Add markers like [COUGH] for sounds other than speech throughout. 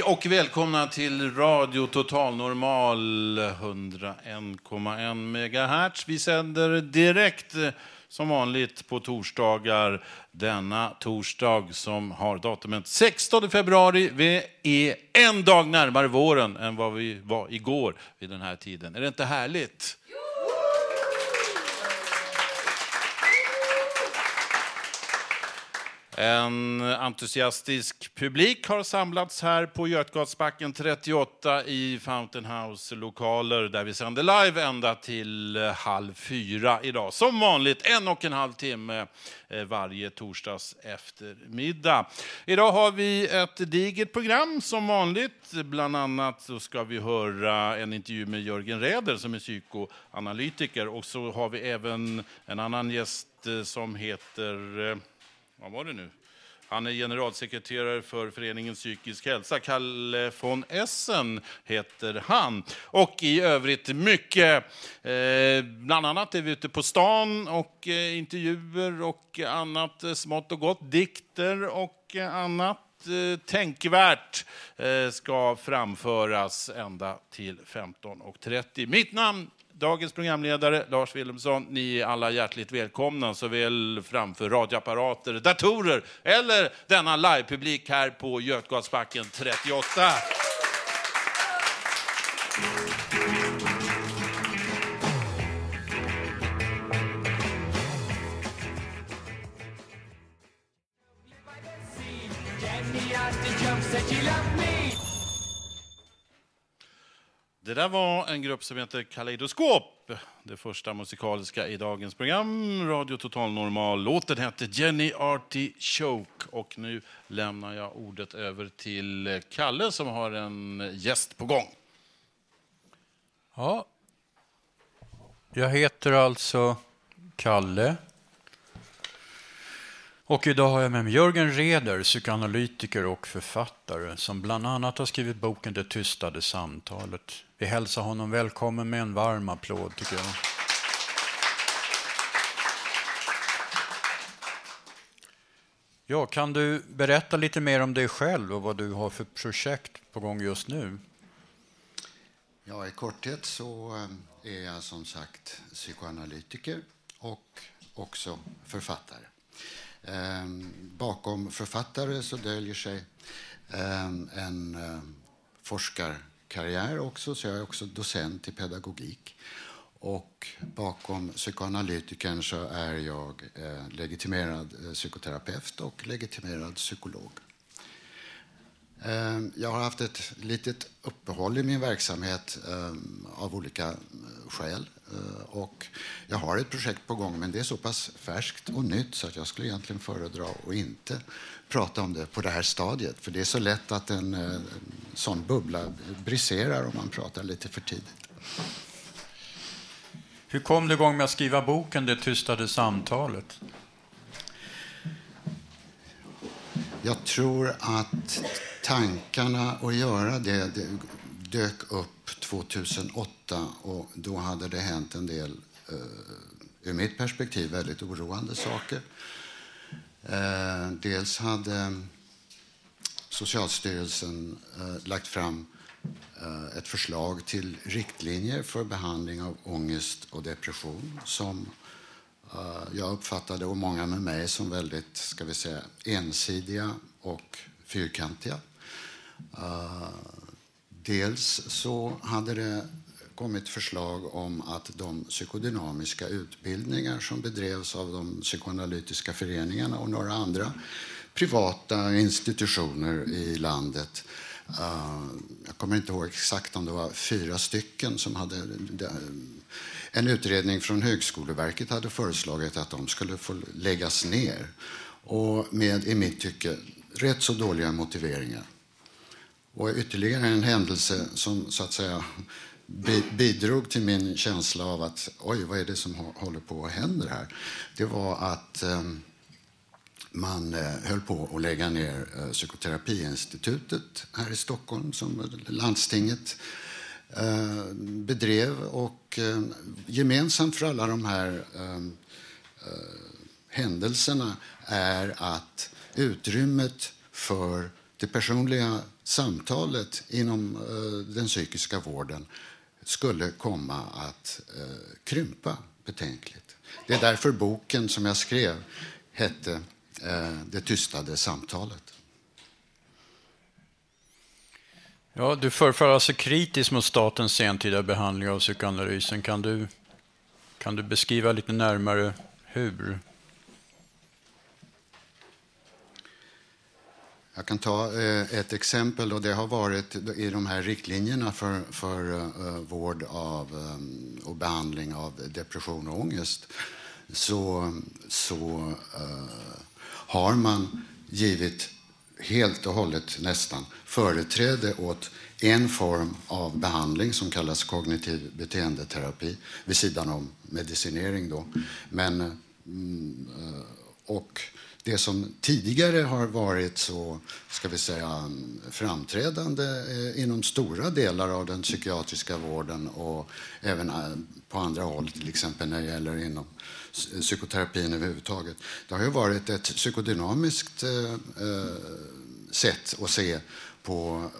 Hej och välkomna till Radio Total Normal 101,1 MHz. Vi sänder direkt som vanligt på torsdagar denna torsdag som har datumet 16 februari. Vi är en dag närmare våren än vad vi var igår vid den här tiden. Är det inte härligt? En entusiastisk publik har samlats här på Götgatsbacken 38 i Fountain House-lokaler där vi sänder live ända till halv fyra idag. Som vanligt en och en halv timme eh, varje torsdags eftermiddag. Idag har vi ett digert program som vanligt. Bland annat så ska vi höra en intervju med Jörgen Räder som är psykoanalytiker och så har vi även en annan gäst eh, som heter eh, vad var det nu? Han är generalsekreterare för föreningen Psykisk hälsa. Kalle von Essen heter han. Och i övrigt mycket. Eh, bland annat är vi ute på stan och eh, intervjuer och annat eh, smått och gott. Dikter och annat eh, tänkvärt eh, ska framföras ända till 15.30. Mitt namn Dagens programledare Lars Wilhelmsson, ni är alla hjärtligt välkomna såväl framför radioapparater, datorer eller denna livepublik här på Götgatsbacken 38. Det där var en grupp som heter Kaleidoskop. Det första musikaliska i dagens program. Radio Total Normal. Låten hette Jenny Artichoke. Och nu lämnar jag ordet över till Kalle som har en gäst på gång. Ja. Jag heter alltså Kalle. Och idag har jag med mig Jörgen Reder, psykoanalytiker och författare som bland annat har skrivit boken Det tystade samtalet. Vi hälsar honom välkommen med en varm applåd tycker jag. Ja, kan du berätta lite mer om dig själv och vad du har för projekt på gång just nu? Ja, i korthet så eh, är jag som sagt psykoanalytiker och också författare. Ehm, bakom författare så döljer sig ehm, en ehm, forskarkarriär också, så jag är också docent i pedagogik. Och bakom psykoanalytikern så är jag eh, legitimerad eh, psykoterapeut och legitimerad psykolog. Jag har haft ett litet uppehåll i min verksamhet av olika eh, skäl. Eh, Och jag har ett projekt på gång, men det är så pass färskt och nytt så att jag skulle egentligen föredra att inte prata om det på det här stadiet. För det är så lätt att en eh, sån bubbla briserar om man pratar lite för tidigt. Hur kom du igång med att skriva boken Det tystade samtalet? Jag tror att tankarna att göra det, det dök upp 2008 och då hade det hänt en del, eh, ur mitt perspektiv, väldigt oroande saker. Eh, dels hade Socialstyrelsen eh, lagt fram eh, ett förslag till riktlinjer för behandling av ångest och depression som eh, jag uppfattade, och många med mig, som väldigt ska vi säga, ensidiga och fyrkantiga. Uh, dels så hade det kommit förslag om att de psykodynamiska utbildningar som bedrevs av de psykoanalytiska föreningarna och några andra privata institutioner i landet eh, jag kommer inte ihåg exakt om det var fyra stycken som hade... En utredning från Högskoleverket hade föreslagit att de skulle få läggas ner. Och med, i mitt tycke, rätt så dåliga motiveringar. Och ytterligare en händelse som så att säga bidrog till min känsla av att oj, vad är det som håller på att hända här? Det var att ehm, man eh, höll på att lägga ner eh, Psykoterapiinstitutet här i Stockholm som landstinget eh, bedrev. Och ehm, gemensamt för alla de här ehm, händelserna är att utrymmet för det personliga samtalet inom eh, den psykiska vården skulle komma att eh, krympa betänkligt. Det är därför boken som jag skrev hette eh, det tystade samtalet. Ja, du förefaller alltså kritisk mot statens sentida behandling av psykoanalysen. Kan du, kan du beskriva lite närmare hur? Jag kan ta eh, ett exempel. Och det har varit i de här riktlinjerna för, för eh, vård av, eh, och behandling av depression och ångest. Så, så uh, har man givit helt och hållet nästan företräde åt en form av behandling som kallas kognitiv beteendeterapi vid sidan om medicinering. Då. Men, mm, och det som tidigare har varit så ska vi säga, framträdande eh, inom stora delar av den psykiatriska vården och även eh, på andra håll, till exempel när det gäller inom psykoterapin överhuvudtaget. Det har ju varit ett psykodynamiskt eh, sätt att se på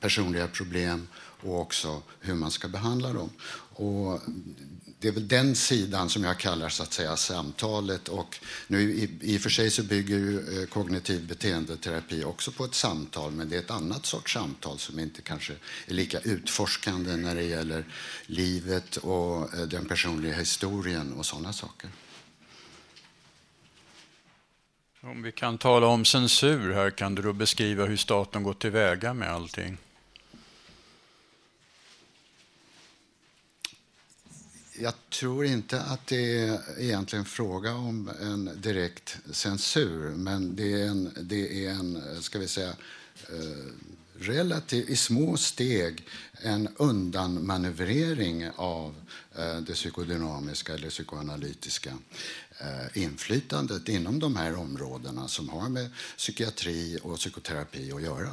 personliga problem och också hur man ska behandla dem. Och det är väl den sidan som jag kallar så att säga samtalet. Och nu, i, I och för sig så bygger ju eh, kognitiv beteendeterapi också på ett samtal, men det är ett annat sorts samtal som inte kanske är lika utforskande när det gäller livet och eh, den personliga historien och sådana saker. Om vi kan tala om censur här, kan du då beskriva hur staten går tillväga med allting? Jag tror inte att det är egentligen fråga om en direkt censur, men det är en, det är en ska vi säga, eh, relativt, i små steg en undanmanövrering av eh, det psykodynamiska eller psykoanalytiska eh, inflytandet inom de här områdena som har med psykiatri och psykoterapi att göra.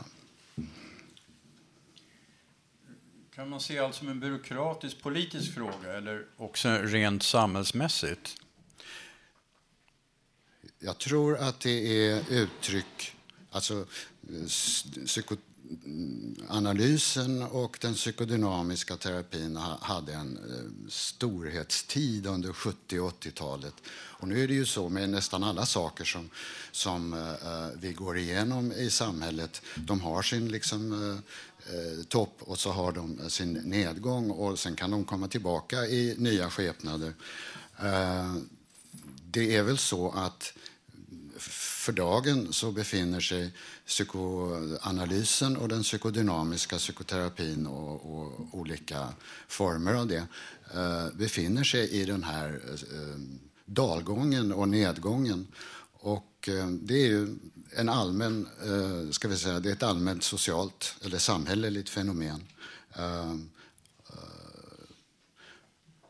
Kan man se allt som en byråkratisk politisk fråga eller också rent samhällsmässigt? Jag tror att det är uttryck, alltså psykoanalysen och den psykodynamiska terapin hade en eh, storhetstid under 70 och 80-talet. Och nu är det ju så med nästan alla saker som, som eh, eh, vi går igenom i samhället. De har sin liksom, Eh, topp och så har de sin nedgång och sen kan de komma tillbaka i nya skepnader. Eh, det är väl så att för dagen så befinner sig psykoanalysen och den psykodynamiska psykoterapin och, och olika former av det eh, befinner sig i den här dalgången och nedgången. Och det är ju en allmän, eh, ska vi säga, det är ett allmänt socialt eller samhälleligt fenomen. Ehm, eh,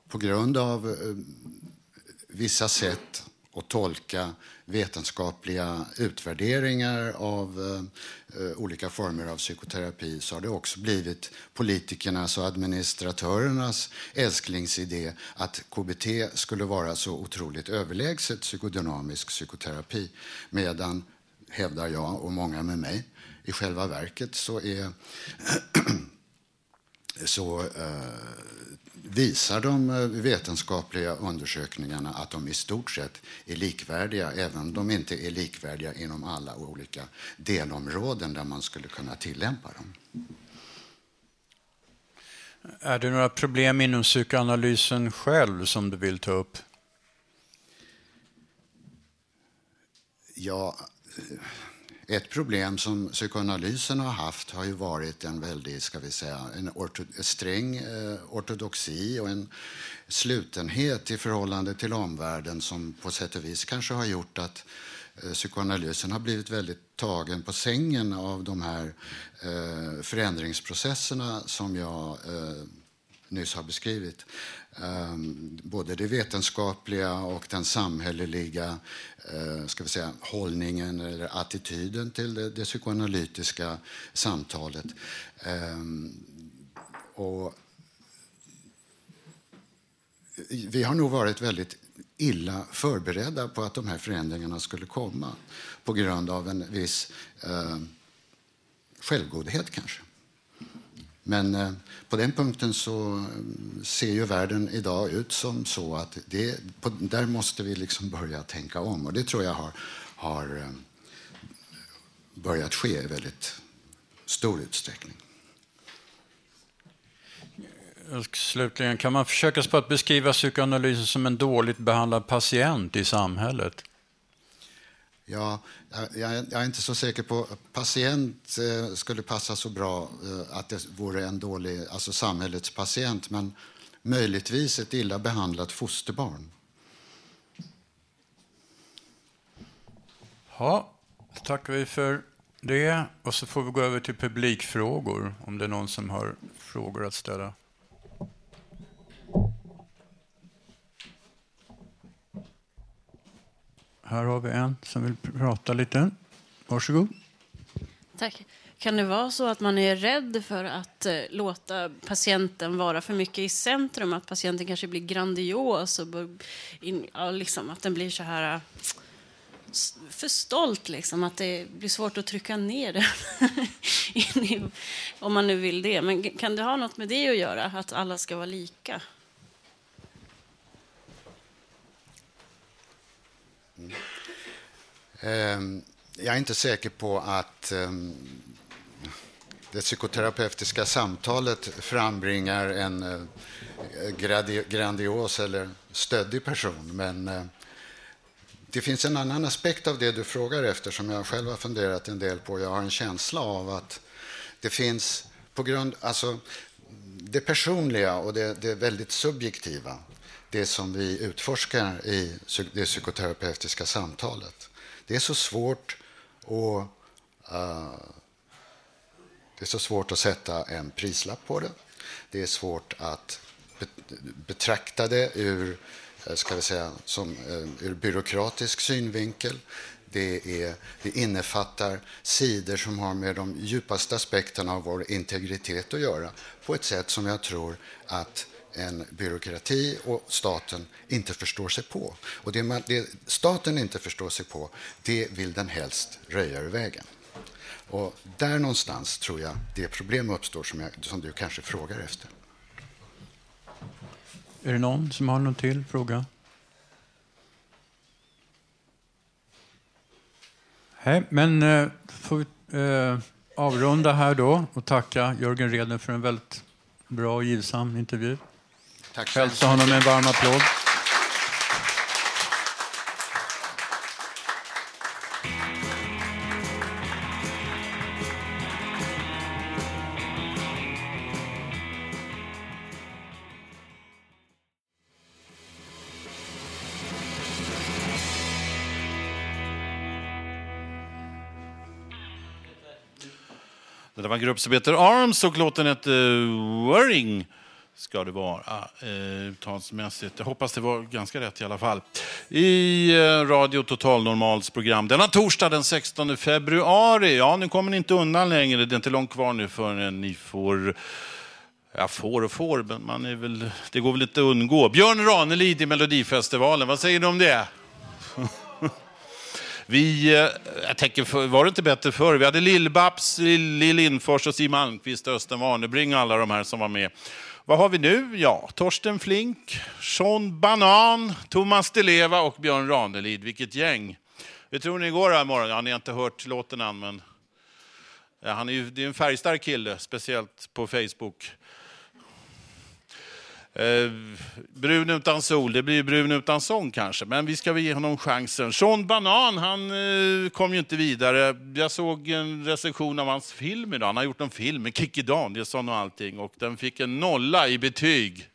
på grund av eh, vissa sätt att tolka vetenskapliga utvärderingar av olika former av psykoterapi så har det också blivit politikernas och administratörernas älsklingsidé att KBT skulle vara så otroligt överlägset psykodynamisk psykoterapi medan, hävdar jag och många med mig, i själva verket så är [CLEARS THROAT] så eh, visar de eh, vetenskapliga undersökningarna att de i stort sett är likvärdiga, även om de inte är likvärdiga inom alla olika delområden där man skulle kunna tillämpa dem. Är det några problem inom psykoanalysen själv som du vill ta upp? Ja, ett problem som psykoanalysen har haft har ju varit en väldigt, ska vi säga, en orto, sträng eh, ortodoxi och en slutenhet i förhållande till omvärlden som på sätt och vis kanske har gjort att eh, psykoanalysen har blivit väldigt tagen på sängen av de här eh, förändringsprocesserna som jag eh, nyss har beskrivit. Ehm, både det vetenskapliga och den samhälleliga eh, ska vi säga, hållningen eller attityden till det, det psykoanalytiska samtalet. Ehm, och vi har nog varit väldigt illa förberedda på att de här förändringarna skulle komma på grund av en viss eh, självgodhet, kanske. Men eh, på den punkten så mm, ser ju världen idag ut som så att det, på, där måste vi liksom börja tänka om. Och det tror jag har, har eh, börjat ske i väldigt stor utsträckning. Eh, slutligen, kan man försöka sig på att beskriva psykoanalysen som en dåligt behandlad patient i samhället? Ja, jag, jag, är inte så säker på... Patient eh, skulle passa så bra eh, att det vore en dålig, alltså samhällets patient, men möjligtvis ett illa behandlat fosterbarn. Ja, då tackar vi för det. Och så får vi gå över till publikfrågor, om det är någon som har frågor att ställa. Här har vi en som vill prata lite. Varsågod. Tack. Kan det vara så att man är rädd för att eh, låta patienten vara för mycket i centrum? Att patienten kanske blir grandios och in, ja, liksom, att den blir så här eh, för stolt, liksom, att det blir svårt att trycka ner den. [LAUGHS] om man nu vill det. Men kan det ha något med det att göra, att alla ska vara lika? Mm. Ehm, jag är inte säker på att ehm, det psykoterapeutiska samtalet frambringar en eh, grandios eller stöddig person. Men eh, det finns en annan aspekt av det du frågar efter som jag själv har funderat en del på. Jag har en känsla av att det finns på grund, alltså det personliga och det, det väldigt subjektiva det som vi utforskar i det psykoterapeutiska samtalet. Det är så svårt att, uh, det är så svårt att sätta en prislapp på det. Det är svårt att betrakta det ur, eh, ska vi säga, som, uh, ur byråkratisk synvinkel. Det, är, det innefattar sidor som har med de djupaste aspekterna av vår integritet att göra på ett sätt som jag tror att en byråkrati och staten inte förstår sig på. Och det, man, det staten inte förstår sig på, det vill den helst röja ur vägen. Och där någonstans tror jag det problem uppstår som, jag, som du kanske frågar efter. Är det någon som har någon till fråga? Nej, men eh, får vi eh, avrunda här då och tacka Jörgen Reden för en väldigt bra och givsam intervju. Tack Hälsa honom en varm applåd. Det var en grupp som heter Arms och låten heter Worrying ska det vara eh, uttalsmässigt. Jag hoppas det var ganska rätt i alla fall. I eh, Radio Total Normals program denna torsdag den 16 februari. Ja, nu kommer ni inte undan längre. Det är inte långt kvar nu förrän ni får Ja, får och får, men man är väl, det går väl inte att undgå. Björn Ranelid i Melodifestivalen, vad säger du om det? [LAUGHS] Vi, eh, jag tänker, var det inte bättre förr? Vi hade Lill-Babs, Lill Lill Lindfors och Siw Malmkvist, Östen Warnerbring och alla de här som var med. Vad har vi nu? Ja, Torsten Flink, Sean Banan, Thomas Di Leva och Björn Ranelid. Vilket gäng! Hur tror ni det går här imorgon? Ja, ni har inte hört låten än, men ja, han är ju, det är en färgstark kille, speciellt på Facebook. Eh, brun utan sol, det blir ju brun utan sång kanske, men vi ska väl ge honom chansen. Sean Banan, han eh, kom ju inte vidare. Jag såg en recension av hans film idag. Han har gjort en film med Kikki Danielsson och allting och den fick en nolla i betyg.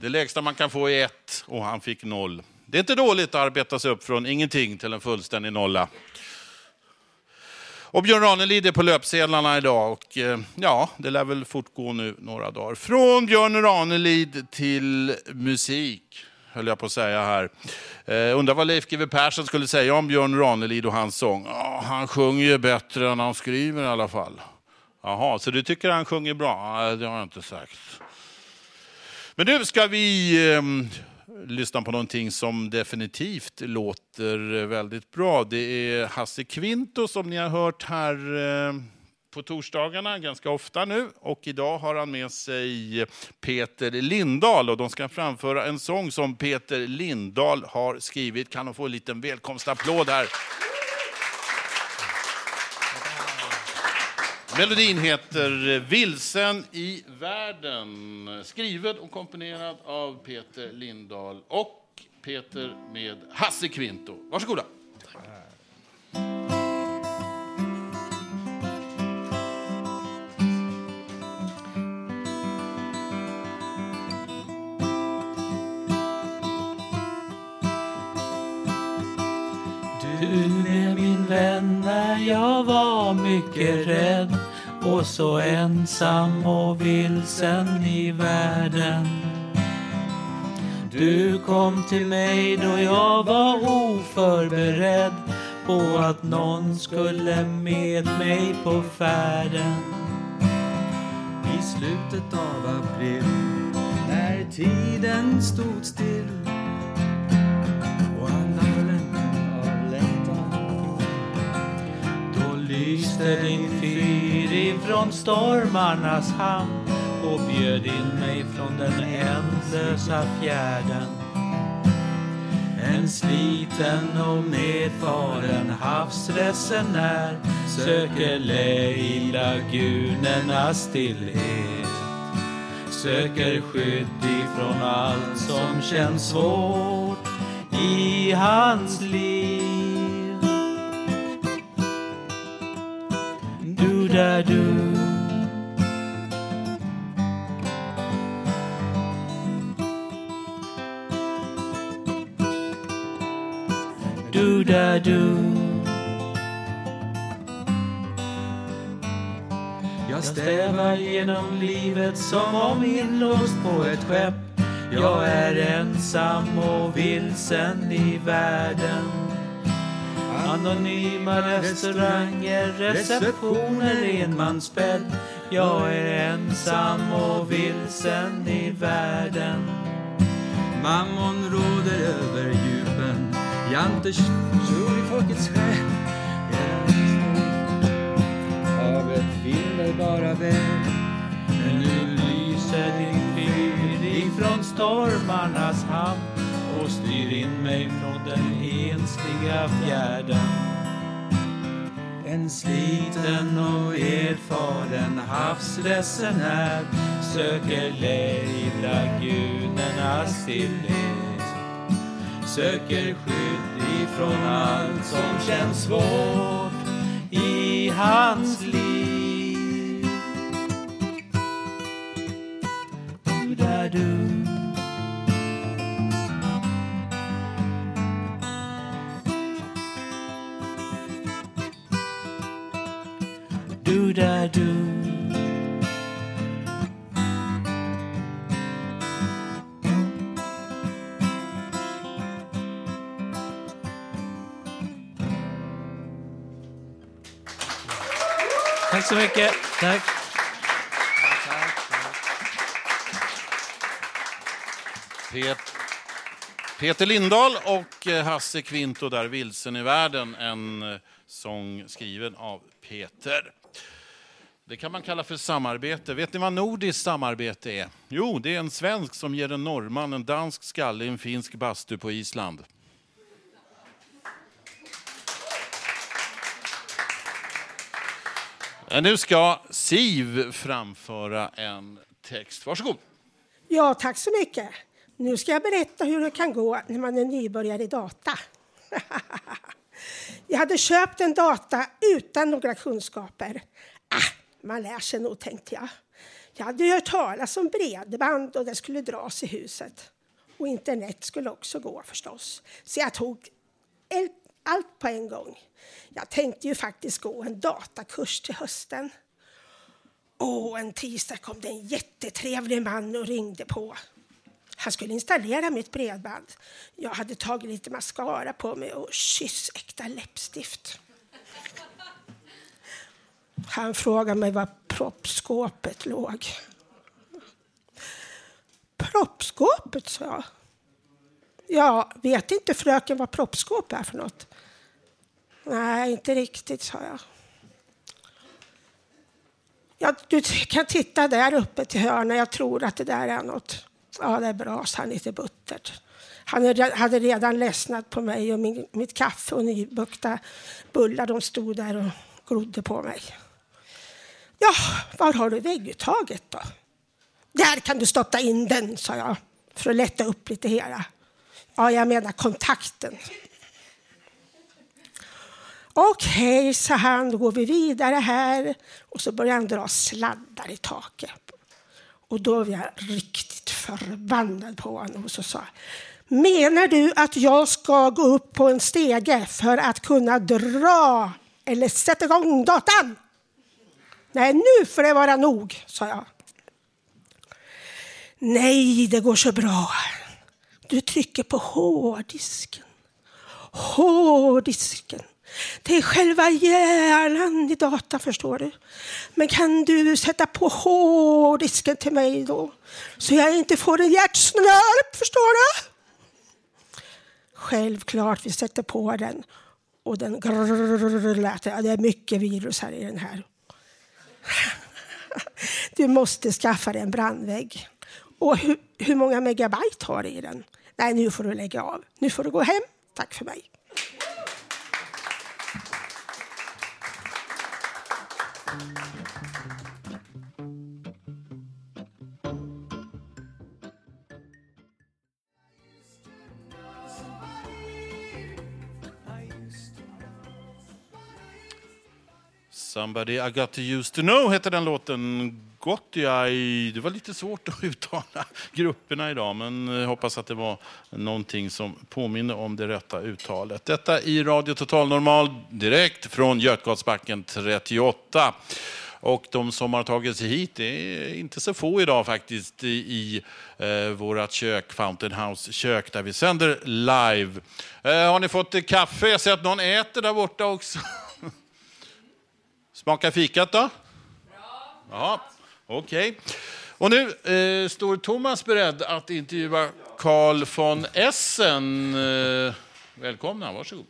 Det lägsta man kan få är ett och han fick noll. Det är inte dåligt att arbeta sig upp från ingenting till en fullständig nolla. Och Björn Ranelid är på löpsedlarna idag och eh, ja, det lär väl fortgå nu några dagar. Från Björn Ranelid till musik, höll jag på att säga här. Eh, undrar vad Leif GW Persson skulle säga om Björn Ranelid och hans sång. Oh, han sjunger ju bättre än han skriver i alla fall. Jaha, så du tycker han sjunger bra? Nej, det har jag inte sagt. Men nu ska vi eh, lyssna på någonting som definitivt låter eh, väldigt bra. Det är Hasse Kvinto som ni har hört här eh, på torsdagarna ganska ofta nu. Och idag har han med sig Peter Lindahl och de ska framföra en sång som Peter Lindahl har skrivit. Kan de få en liten välkomstapplåd här? Melodin heter Vilsen i världen. Skriven och komponerad av Peter Lindahl och Peter med Hasse Kvinto. Varsågoda. Du är min vän när jag var mycket rädd och så ensam och vilsen i världen. Du kom till mig då jag var oförberedd på att någon skulle med mig på färden. I slutet av april när tiden stod still och alla längtan av längtan Då lyste din fyr ifrån stormarnas hamn och bjöd in mig från den ändlösa fjärden. En sliten och medfaren havsresenär söker lä i lagunernas stillhet. Söker skydd ifrån allt som känns svårt i hans liv. Där du Du där du Jag stävar genom livet som om inlåst på ett skepp. Jag är ensam och vilsen i världen. Anonyma restauranger, receptioner, enmansbädd. Jag är ensam och vilsen i världen. Mammon råder över djupen Jante tror i folkets själ Havet vinner bara väl Men nu lyser din fyr ifrån stormarnas hamn och styr in mig från den ensliga fjärden. En sliten och erfaren havsresenär söker lä i lagunernas stillhet. Söker skydd ifrån allt som känns svårt i hans liv. Du-da-du. Tack så mycket. Tack. Pet Peter Lindahl och eh, Hasse Kvinto där, Vilsen i världen, en eh, sång skriven av Peter. Det kan man kalla för samarbete. Vet ni vad nordiskt samarbete är? Jo, det är en svensk som ger en norrman en dansk skalle i en finsk bastu på Island. Eh, nu ska Siv framföra en text. Varsågod. Ja, tack så mycket. Nu ska jag berätta hur det kan gå när man är nybörjare i data. [LAUGHS] jag hade köpt en data utan några kunskaper. Ah, man lär sig nog, tänkte jag. Jag hade hört talas om bredband och det skulle dras i huset. Och internet skulle också gå förstås. Så jag tog allt på en gång. Jag tänkte ju faktiskt gå en datakurs till hösten. Och en tisdag kom det en jättetrevlig man och ringde på. Han skulle installera mitt bredband. Jag hade tagit lite mascara på mig och kyssäkta läppstift. Han frågade mig var proppskåpet låg. Proppskåpet, sa jag. Ja, vet inte fröken vad proppskåp är för något? Nej, inte riktigt, sa jag. Ja, du kan titta där uppe till hörnet. Jag tror att det där är något. Ja, det är bra, sa han lite buttert. Han hade redan ledsnat på mig och min, mitt kaffe och nybukta bullar. De stod där och glodde på mig. Ja, var har du vägguttaget då? Där kan du stoppa in den, sa jag för att lätta upp lite hela. Ja, jag menar kontakten. Okej, okay, sa han, då går vi vidare här. Och så började han dra sladdar i taket. Och då var jag riktigt förbannad på honom och så sa Menar du att jag ska gå upp på en stege för att kunna dra eller sätta igång datan? Nej, nu får det vara nog, sa jag. Nej, det går så bra. Du trycker på hårddisken. Hårddisken. Det är själva hjärnan i data, förstår du. Men kan du sätta på hårddisken till mig då? Så jag inte får en hjärtsnörp, förstår du? Självklart, vi sätter på den. Och den grrrr lät det. Ja, det är mycket virus här i den här. Du måste skaffa dig en brandvägg. Och hur, hur många megabyte har du i den? Nej, nu får du lägga av. Nu får du gå hem. Tack för mig. Somebody I got to use to know heter den låten. Gottjaj. Det var lite svårt att [LAUGHS] uttala grupperna idag, men jag hoppas att det var någonting som påminner om det rätta uttalet. Detta i Radio Total Normal direkt från Götgatsbacken 38. Och de som har tagit sig hit, det är inte så få idag faktiskt, i eh, vårt kök, Fountain House kök, där vi sänder live. Eh, har ni fått kaffe? Jag ser att någon äter där borta också. [LAUGHS] Smakar fikat då? Ja. Okej. Okay. Och nu eh, står Thomas beredd att intervjua Carl von Essen. Eh, välkomna, varsågod.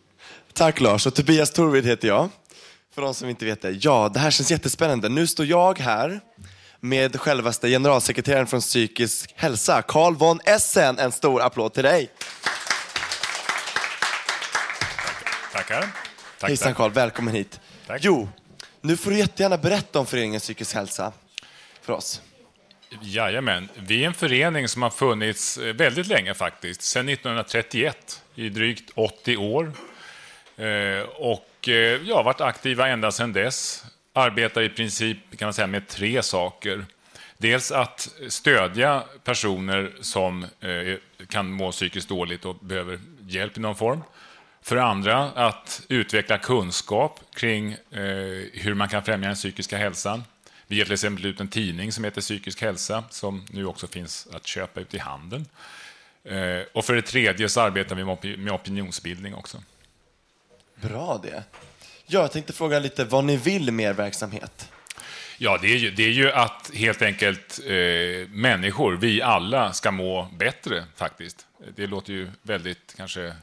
Tack Lars, och Tobias Torvid heter jag. För de som inte vet det. Ja, det här känns jättespännande. Nu står jag här med självaste generalsekreteraren från psykisk hälsa, Carl von Essen. En stor applåd till dig. Tackar. Tack, Hejsan Carl, välkommen hit. Tack. Jo, nu får du jättegärna berätta om föreningen Psykisk hälsa för oss. Jajamän. Vi är en förening som har funnits eh, väldigt länge faktiskt, sedan 1931, i drygt 80 år. Eh, och eh, jag har varit aktiva ända sedan dess. Arbetar i princip kan man säga, med tre saker. Dels att stödja personer som kan må psykiskt dåligt och behöver hjälp i någon form. För det andra att utveckla kunskap kring hur man kan främja den psykiska hälsan. Vi ger till exempel ut en tidning som heter Psykisk hälsa som nu också finns att köpa ut i handeln. Och för det tredje så arbetar vi med opinionsbildning också. Bra det. Ja, jag tänkte fråga lite vad ni vill med er verksamhet. Ja, det är ju, det är ju att helt enkelt eh, människor, vi alla, ska må bättre faktiskt. Det låter ju väldigt kanske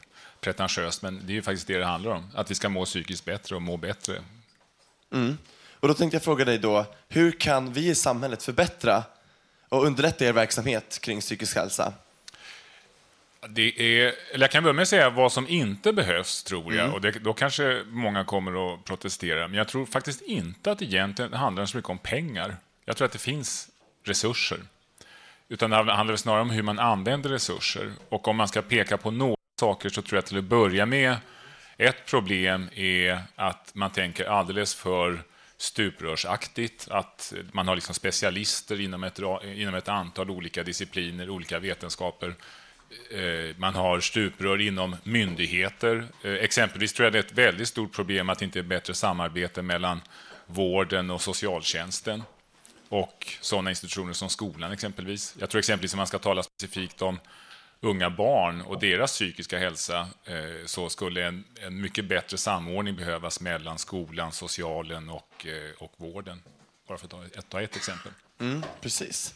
pretentiöst, men det är ju faktiskt det det handlar om. Att vi ska må psykiskt bättre och må bättre. Mm. Och då tänkte jag fråga dig då, hur kan vi i samhället förbättra och underlätta er verksamhet kring psykisk hälsa? Det är, eller jag kan börja med att säga vad som inte behövs, tror jag. Mm. Och det, då kanske många kommer att protestera. Men jag tror faktiskt inte att det egentligen handlar så mycket om pengar. Jag tror att det finns resurser. Utan det handlar snarare om hur man använder resurser. Och om man ska peka på några saker så tror jag till att börja med ett problem är att man tänker alldeles för stuprörsaktigt, att man har liksom specialister inom ett, inom ett antal olika discipliner, olika vetenskaper. Eh, man har stuprör inom myndigheter. Eh, exempelvis tror jag det är ett väldigt stort problem att det inte är bättre samarbete mellan vården och socialtjänsten och sådana institutioner som skolan exempelvis. Jag tror exempelvis att man ska tala specifikt om unga barn och deras psykiska hälsa eh, så skulle en, en mycket bättre samordning behövas mellan skolan, socialen och, eh, och vården. Bara för att ta ett, ta ett exempel. Mm, precis.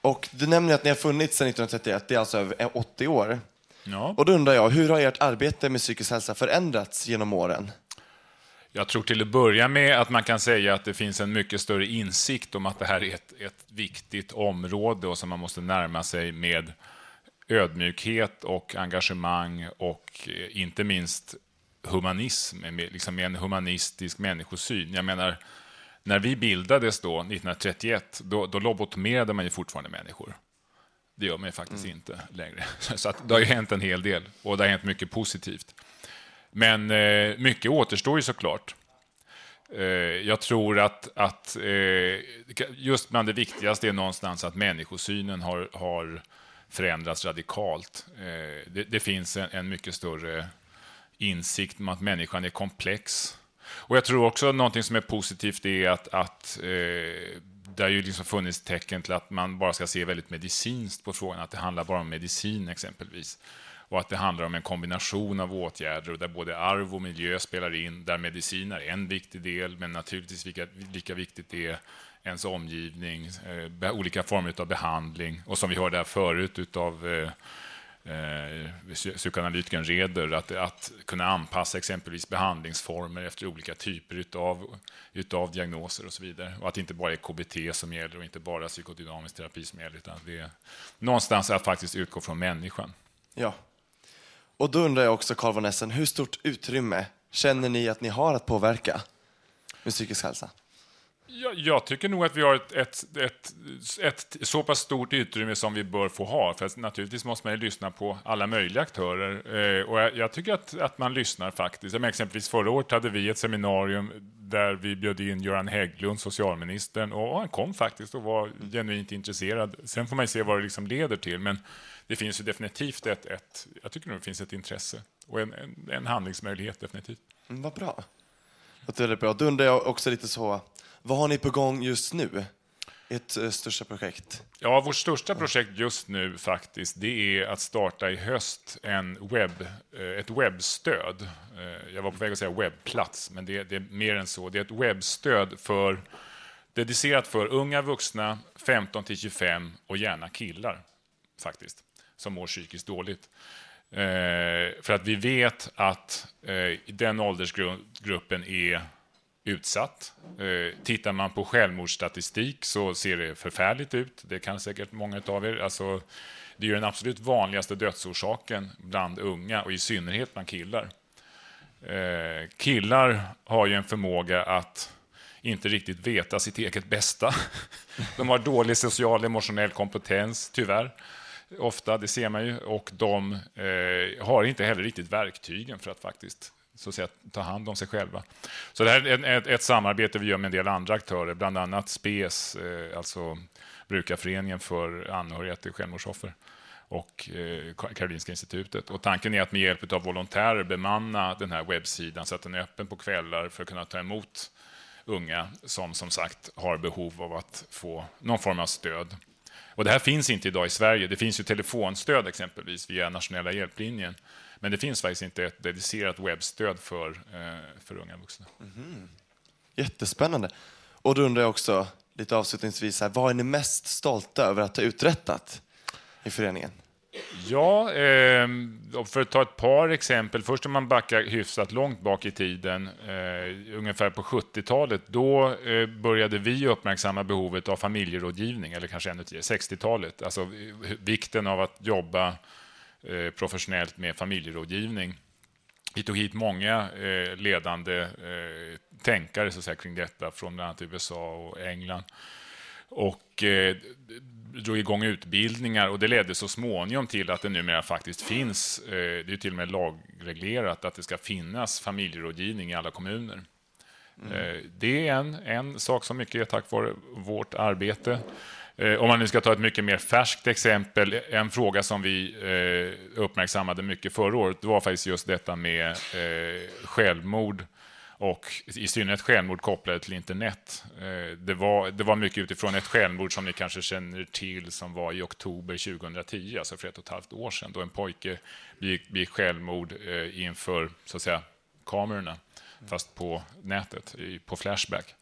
Och du nämner att ni har funnits sedan 1931, det är alltså över 80 år. Ja. Och då undrar jag, hur har ert arbete med psykisk hälsa förändrats genom åren? Jag tror till att börja med att man kan säga att det finns en mycket större insikt om att det här är ett, ett viktigt område och som man måste närma sig med ödmjukhet och engagemang och eh, inte minst humanism, liksom en humanistisk människosyn. Jag menar, när vi bildades då, 1931, då, då lobotomerade man ju fortfarande människor. Det gör man ju faktiskt inte längre. [LAUGHS] Så att det har ju hänt en hel del och det har hänt mycket positivt. Men eh, mycket återstår ju såklart. Eh, jag tror att, att eh, just bland det viktigaste är någonstans att människosynen har, har förändras radikalt. Eh, det, det finns en, en mycket större insikt om att människan är komplex. Och jag tror också att någonting som är positivt är att, att eh, det har ju liksom funnits tecken till att man bara ska se väldigt medicinskt på frågan, att det handlar bara om medicin exempelvis. Och att det handlar om en kombination av åtgärder och där både arv och miljö spelar in, där medicin är en viktig del, men naturligtvis lika, lika viktigt är ens omgivning, eh, olika former av behandling. Och som vi hörde här förut av eh, eh, psykoanalytikern Reder, att, att kunna anpassa exempelvis behandlingsformer efter olika typer utav, utav diagnoser och så vidare. Och att det inte bara är KBT som gäller och inte bara psykodynamisk terapi som gäller, utan det är någonstans att faktiskt utgå från människan. Ja. Och då undrar jag också, Carl von Essen, hur stort utrymme känner ni att ni har att påverka med psykisk hälsa? Jag, jag tycker nog att vi har ett, ett, ett, ett så pass stort utrymme som vi bör få ha. För naturligtvis måste man ju lyssna på alla möjliga aktörer. Eh, och jag, jag tycker att, att man lyssnar faktiskt. Men exempelvis förra året hade vi ett seminarium där vi bjöd in Göran Hägglund, socialministern, och han kom faktiskt och var genuint intresserad. Sen får man ju se vad det liksom leder till. Men det finns ju definitivt ett, ett jag tycker nog det finns ett intresse och en, en, en handlingsmöjlighet definitivt. Mm, vad bra. Det är bra. Då undrar jag också lite så, vad har ni på gång just nu? Ert eh, största projekt? Ja, vårt största projekt just nu faktiskt, det är att starta i höst en webb, eh, ett webbstöd. Eh, jag var på väg att säga webbplats, men det, det är mer än så. Det är ett webbstöd för, dedicerat för unga vuxna, 15 till 25 och gärna killar, faktiskt, som mår psykiskt dåligt. Eh, för att vi vet att eh, den åldersgruppen är utsatt. Eh, tittar man på självmordsstatistik så ser det förfärligt ut. Det kan säkert många av er. Alltså, det är den absolut vanligaste dödsorsaken bland unga och i synnerhet bland killar. Eh, killar har ju en förmåga att inte riktigt veta sitt eget bästa. [LAUGHS] De har dålig social emotionell kompetens, tyvärr. Ofta, det ser man ju. Och de eh, har inte heller riktigt verktygen för att faktiskt så att säga, ta hand om sig själva. Så det här är ett, ett samarbete vi gör med en del andra aktörer, bland annat SPES, eh, alltså Brukarföreningen för anhöriga till självmordsoffer och eh, Karolinska institutet. Och tanken är att med hjälp av volontärer bemanna den här webbsidan så att den är öppen på kvällar för att kunna ta emot unga som som sagt har behov av att få någon form av stöd. Och det här finns inte idag i Sverige. Det finns ju telefonstöd exempelvis via nationella hjälplinjen. Men det finns faktiskt inte ett dedicerat webbstöd för, eh, för unga vuxna. Mhm. Jättespännande. Och då undrar jag också lite avslutningsvis, här, vad är ni mest stolta över att ha uträttat i föreningen? Ja, eh, för att ta ett par exempel. Först om man backar hyfsat långt bak i tiden, eh, ungefär på 70-talet, då eh, började vi uppmärksamma behovet av familjerådgivning, eller kanske ännu tidigare, 60-talet. Alltså vikten av att jobba professionellt med familjerådgivning. Vi tog hit många eh, ledande eh, tänkare så säga, kring detta från bland annat USA och England. Och eh, drog igång utbildningar och det ledde så småningom till att det numera faktiskt finns, eh, det är till och med lagreglerat, att det ska finnas familjerådgivning i alla kommuner. Mm. Eh, Det är en, en sak som mycket är tack vare vårt arbete. Eh, om man nu ska ta ett mycket mer färskt exempel, en fråga som vi eh, uppmärksammade mycket förra året, det var faktiskt just detta med eh, självmord och i synnerhet självmord kopplade till internet. Det var, det var mycket utifrån ett självmord som ni kanske känner till som var i oktober 2010, alltså för ett och ett halvt år sedan, då en pojke begick, självmord inför så att säga, kamerorna, fast på nätet, på Flashback.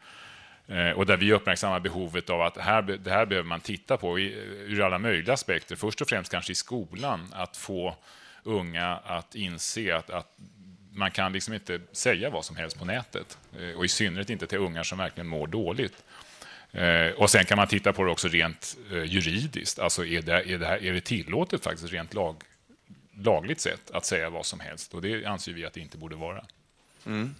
Eh, och där vi uppmärksammar behovet av att här, det här behöver man titta på i- ur alla möjliga aspekter. Först och främst kanske i skolan, att få unga att inse att, att man kan liksom inte säga vad som helst på nätet. Eh, och i synnerhet inte till ungar som verkligen mår dåligt. Eh, och sen kan man titta på det också rent juridiskt. Alltså är det, är det, här, är det tillåtet faktiskt rent lag, lagligt sett att säga vad som helst? Och det anser vi att det inte borde vara. Mm.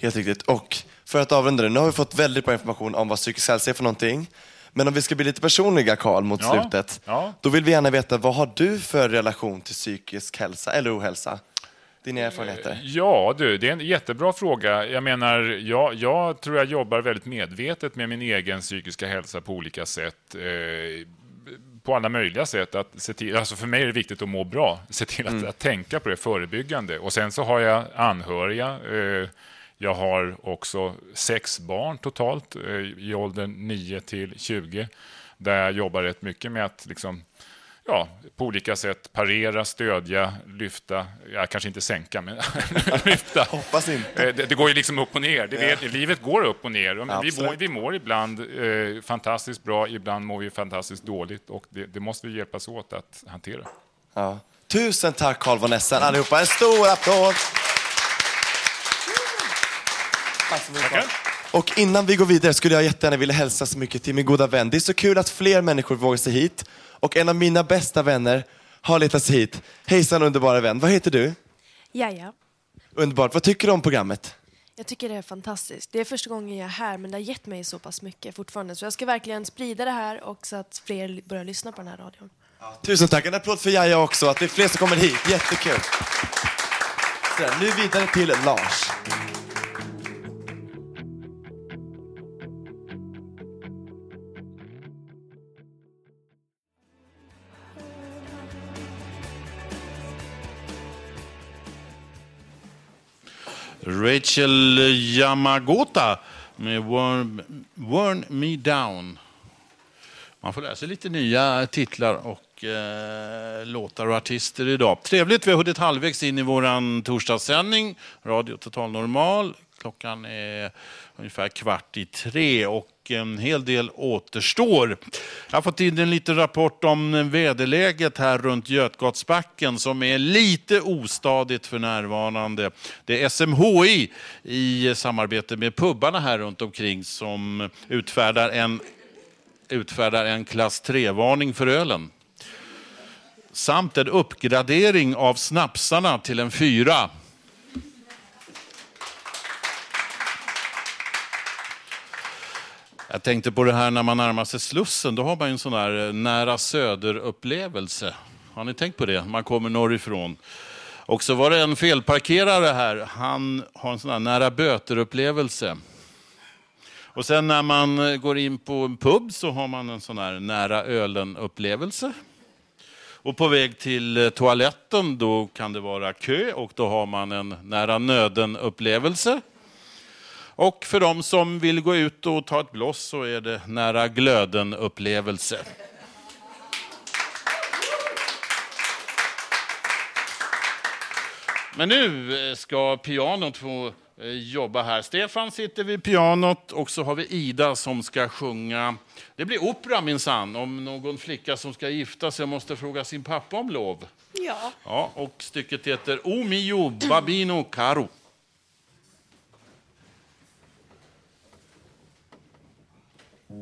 Helt riktigt. Och för att avrunda det, nu har vi fått väldigt bra information om vad psykisk hälsa är för någonting. Men om vi ska bli lite personliga, Karl, mot Ja, slutet. ja. Då vill vi gärna veta, vad har du för relation till psykisk hälsa eller ohälsa? Dina erfarenheter? Ja, du, det är en jättebra fråga. Jag menar, jag, jag tror jag jobbar väldigt medvetet med min egen psykiska hälsa på olika sätt. Eh, på alla möjliga sätt. Att se till, alltså för mig är det viktigt att må bra, se till att, att tänka på det förebyggande. Och sen så har jag anhöriga. Eh, jag har också sex barn totalt eh, i åldern 9 till 20 där jag jobbar rätt mycket med att liksom, ja, på olika sätt parera, stödja, lyfta, ja, kanske inte sänka, men [LAUGHS] lyfta. Hoppas inte. Eh, Det, det går ju liksom upp och ner. Det vet, Livet går upp och ner. Vi mår, vi mår ibland eh, fantastiskt bra, ibland mår vi fantastiskt dåligt och det, det måste vi hjälpas åt att hantera. Ja. Tusen tack Carl von Essen allihopa. En stor applåd! Tack så mycket. Och innan vi går vidare skulle jag jättegärna vilja hälsa så mycket till min goda vän. Det är så kul att fler människor vågar sig hit. Och en av mina bästa vänner har letat sig hit. Hejsan underbara vän, vad heter du? Jaja. Underbart, vad tycker du om programmet? Jag tycker det är fantastiskt. Det är första gången jag är här men det har gett mig så pass mycket fortfarande. Så jag ska verkligen sprida det här och så att fler börjar lyssna på den här radion. Tusen tack, en applåd för Jaja också, att det är fler som kommer hit. Jättekul. Sådär, nu vidare till Lars. Rachel Yamagota med Worn, Worn Me Down. Man får lära sig lite nya titlar och eh, låtar och artister idag. Trevligt, vi har hunnit halvvägs in i vår torsdagssändning. Radio Total Normal. Klockan är ungefär kvart i tre och en hel del återstår. Jag har fått in en liten rapport om väderläget här runt Götgatsbacken som är lite ostadigt för närvarande. Det är SMHI i samarbete med pubbarna här runt omkring som utfärdar en, utfärdar en klass 3-varning för ölen. Samt en uppgradering av snapsarna till en fyra. Jag tänkte på det här när man närmar sig Slussen, då har man ju en sån där eh, nära söder-upplevelse. Har ni tänkt på det? Man kommer norrifrån. Och så var det en felparkerare här, han har en sån här nära böter-upplevelse. Och sen när man eh, går in på en pub så har man en sån här nära ölen-upplevelse. Och på väg till eh, toaletten då kan det vara kö och då har man en nära nöden-upplevelse. Och för de som vill gå ut och ta ett bloss så är det nära glöden-upplevelse. Men nu eh, ska pianot få eh, jobba här. Stefan sitter vid pianot och så har vi Ida som ska sjunga. Det blir opera minsann, om någon flicka som ska gifta sig måste fråga sin pappa om lov. Ja. Ja, och stycket heter O mio babino caro. Oh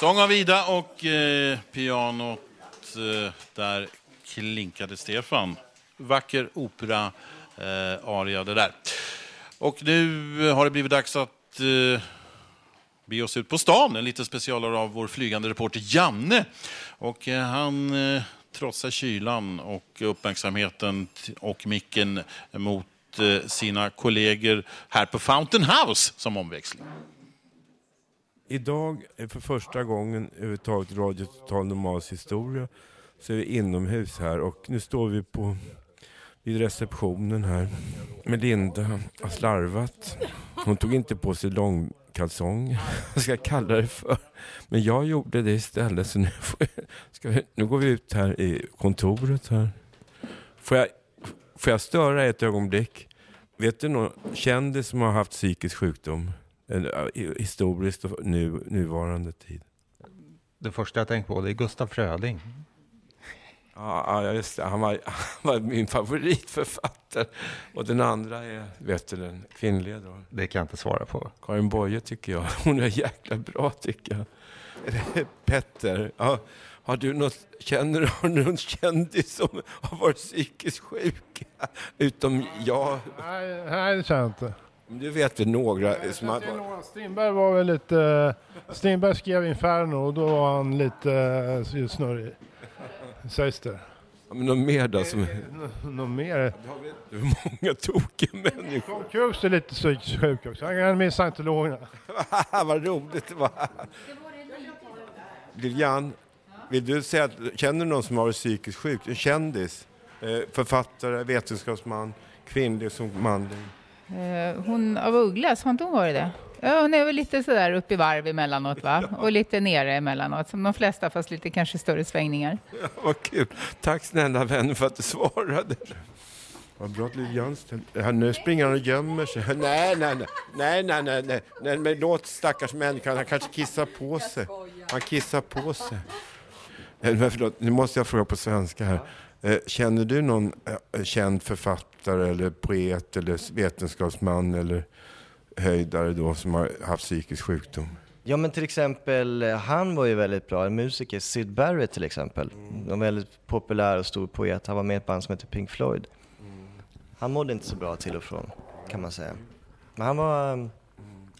sång av Ida och eh, pianot eh, där klinkade Stefan. Vacker opera eh, aria det där. Och nu har det blivit dags att eh, bege oss ut på stan. En liten specialare av vår flygande reporter Janne. Och eh, han eh, trotsar kylan och uppmärksamheten och micken mot eh, sina kollegor här på Fountain House som omväxling. Idag är för första gången överhuvudtaget Radio Total Normals historia så är vi inomhus här och nu står vi på vid receptionen här med Linda har slarvat. Hon tog inte på sig långkalsong, [LAUGHS] vad ska jag kalla det för? Men jag gjorde det istället så nu, får jag, ska vi, nu går vi ut här i kontoret här. Får jag, får jag störa ett ögonblick? Vet du någon kändis som har haft psykisk sjukdom? Historiskt och nu, nuvarande tid. Det första jag tänkte på det är Gustaf Fröding. Ja, ja, just det. Han var, han var min favoritförfattare. Och den andra är, vet du, den kvinnliga då? Det kan jag inte svara på. Karin Boye tycker jag. Hon är jäkla bra tycker jag. [LAUGHS] Petter, ja, har du något, känner du någon kändis som har varit psykiskt sjuk? Utom jag. Nej, nej, det känner jag inte. Du vet väl några som några- Strindberg var väl lite... Strindberg skrev Inferno och då var han lite eh, snurrig. Sägs det. Ja, men någon mer då? Som... Nå- Något mer? Det är många tokiga människor. Tom Cruise är lite psykiskt sjuk också. Han är med i scientologerna. Vad roligt det var. Lilian, vill du säga att, känner du någon som har varit psykiskt sjuk? En kändis? Eh, författare, vetenskapsman, kvinnlig som manlig? Eh, Hon av Ugglas, har inte hon varit det? Ja, hon är väl lite sådär upp i varv emellanåt va? Och lite nere emellanåt, som de flesta fast lite kanske större svängningar. Ja, vad kul. Tack snälla vän för att du svarade. Vad bra att Lilian ställde- Han, Nu springer han och gömmer sig. Nej, nej, nej, nej, nej, nej, nej, nej men låt stackars människan, han kanske kissar på sig. Han kissar på sig. Eh, Men förlåt, nu måste jag fråga på svenska här. Eh, Känner du någon eh, känd författare eller poet eller vetenskapsman eller höjdare då som har haft psykisk sjukdom? Ja men till exempel, eh, han var ju väldigt bra, en musiker, Syd Barrett till exempel. En väldigt populär och stor poet, han var med i ett band som heter Pink Floyd. Han mådde inte så bra till och från, kan man säga. Men han var,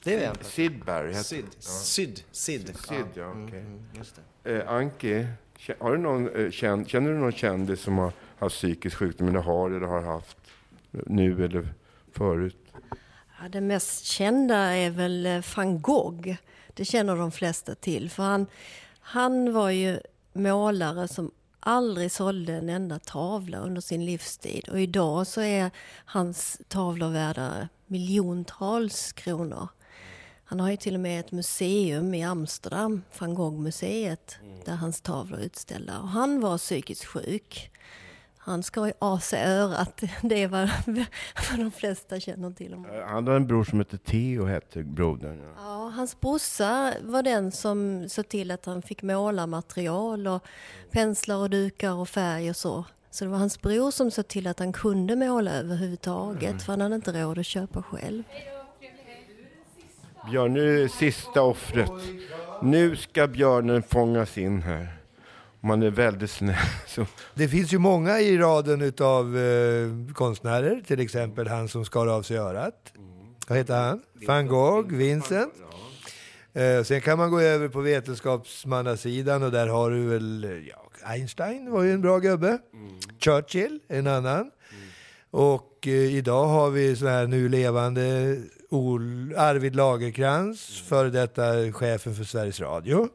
det är en person. Sid Syd. Syd, Syd. Syd, ja, Mm, okej. mm, just Eh, Anki, har du någon, eh, känd, känner du någon kändis som har haft psykisk sjukdom eller har eller har haft nu eller förut? Ja, det mest kända är väl eh, van Gogh. Det känner de flesta till. För han, han var ju målare som aldrig sålde en enda tavla under sin livstid. Och idag så är hans tavlor värda miljontals kronor. Han har ju till och med ett museum i Amsterdam, van Gogh-museet, där hans tavlor är utställda. Och han var psykiskt sjuk. Han ska ju av sig örat. [LAUGHS] Det är vad, [LAUGHS] vad de flesta känner till honom. Eh, Han hade en bror som hette Theo, hette brodern. Ja. Ja, hans brorsa var den som såg till att han fick måla material och penslar och dukar och färg och så. Så det var hans bror som såg till att han kunde måla överhuvudtaget, för han hade inte råd att köpa själv. Björn, nu är sista offret. Nu ska björnen fångas in här. Man är väldigt snäll. [LAUGHS] Så. Det finns ju många i raden utav eh, konstnärer, till exempel han som skar av sig örat. Vad heter han? Van Gogh, Vincent. Eh, sen kan man gå över på vetenskapsmannasidan och där har du väl, eh, ja, Einstein var ju en bra gubbe. Churchill, en annan. Och eh, idag har vi så här nu levande Ol Arvid Lagerkrans, före detta chefen för Sveriges Radio.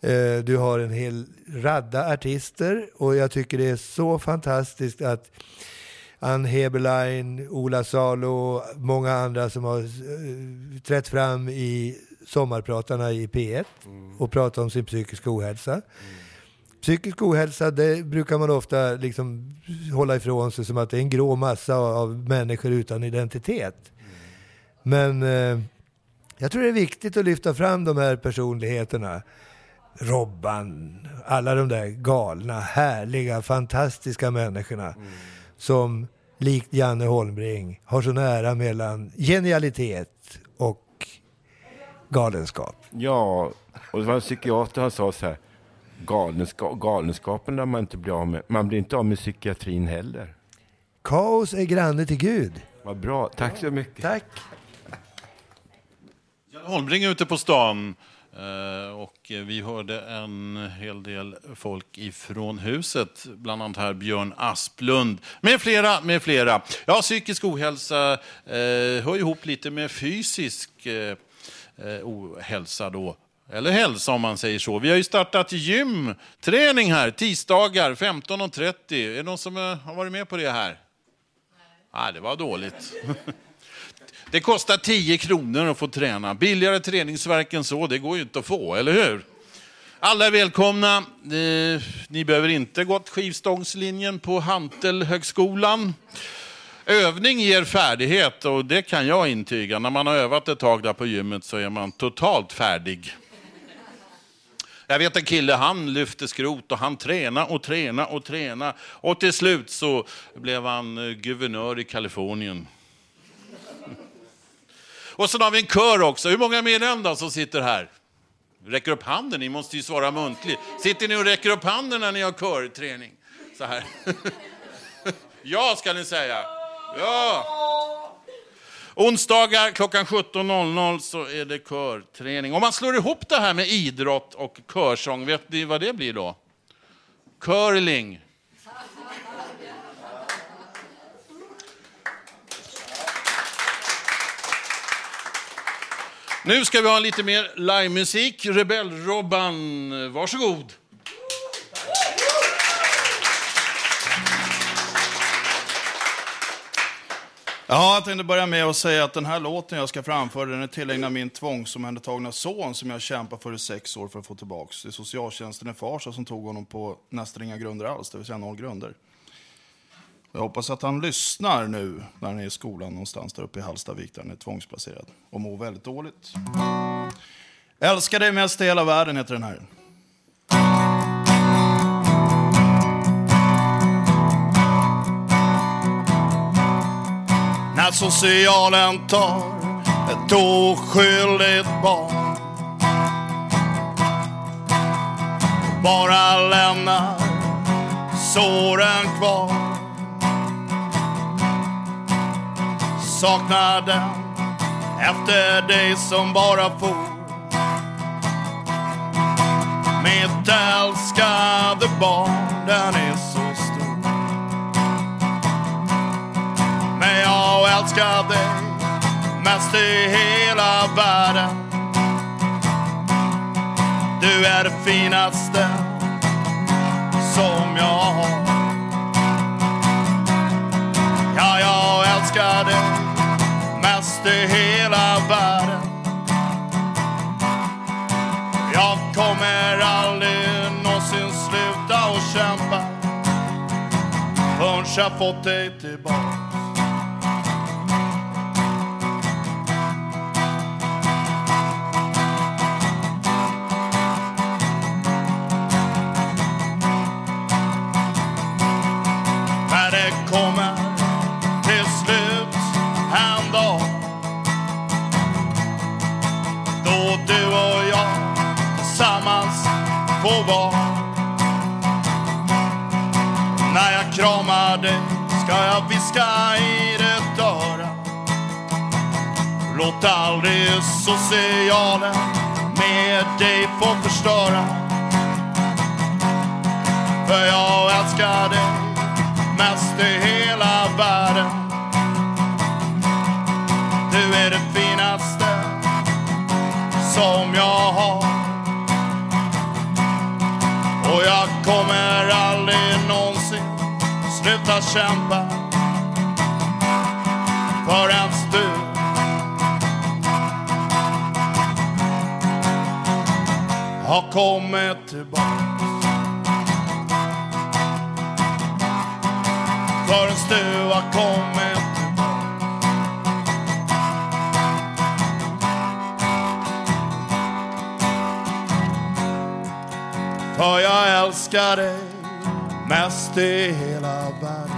Eh, Du har en hel radda artister och jag tycker det är så fantastiskt att Ann Heberlein, Ola Salo, många andra som har eh, trätt fram i sommarpratarna i P1 och pratat om sin psykiska ohälsa. Psykisk ohälsa, det brukar man ofta liksom hålla ifrån sig som att det är en grå massa av människor utan identitet. Men eh, jag tror det är viktigt att lyfta fram de här personligheterna. Robban, alla de där galna, härliga, fantastiska människorna som likt Janne Holmbring har så nära mellan genialitet och galenskap. Ja, och det var en psykiater han sa så här. Galenska, galenskapen där man inte blir av med. Man blir inte av med psykiatrin heller. Kaos är granne till Gud. Vad bra, tack så mycket. Tack. Holmbring ute på stan eh, och vi hörde en hel del folk ifrån huset, bland annat här Björn Asplund, med flera, med flera. Ja, psykisk ohälsa eh, hör ihop lite med fysisk eh, ohälsa då. Eller hälsa om man säger så. Vi har ju startat gymträning här, tisdagar 15.30. Är det någon som har varit med på det här? Nej, det var dåligt. [LAUGHS] Det kostar 10 kronor att få träna. Billigare träningsverk än så, det går ju inte att få, eller hur? Alla är välkomna. Eh, ni behöver inte gått skivstångslinjen på Hantelhögskolan. Övning ger färdighet och det kan jag intyga. När man har övat ett tag där på gymmet så är man totalt färdig. Jag vet en kille, han lyfte skrot och han tränade och tränade och tränade. Och till slut så blev han eh, guvernör i Kalifornien. Och sen har vi en kör också. Hur många är med i den då som sitter här? Räcker upp handen, ni måste ju svara muntligt. Sitter ni och räcker upp handen när ni har körträning? Så här. [LAUGHS] ja, ska ni säga. Ja. Onsdagar klockan 17.00 så är det körträning. Om man slår ihop det här med idrott och körsång, vet ni vad det blir då? Curling. Nu ska vi ha lite mer livemusik. Rebell-Robban, varsågod. Ja, jag tänkte börja med att säga att den här låten jag ska framföra den är tillägnad min tvångsomhändertagna son som jag kämpade för i sex år för att få tillbaka. Det är socialtjänsten i Farsta som tog honom på nästan inga grunder alls, det vill säga noll grunder. Jag hoppas att han lyssnar nu när han är i skolan någonstans där uppe i Hallstavik där han är tvångsplacerad och mår väldigt dåligt. Älskar dig mest i hela världen heter den här. När socialen tar ett oskyldigt barn bara lämnar såren kvar Saknaden efter dig som bara for. Mitt älskade barn, den är så stor. Men jag älskar dig mest i hela världen. Du är det finaste som jag har. Ja, jag älskar dig mest i hela världen. Jag kommer aldrig någonsin sluta att kämpa förrän jag fått dig tillbaka. På vara När jag kramar dig ska jag viska i ditt öra? Låt aldrig socialen med dig få förstöra. För jag älskar dig mest i hela världen. Du är det finaste som jag har. Och jag kommer aldrig någonsin sluta kämpa förrän du. Har kommit tillbaks förrän du har kommit För jag älskar dig mest i hela världen.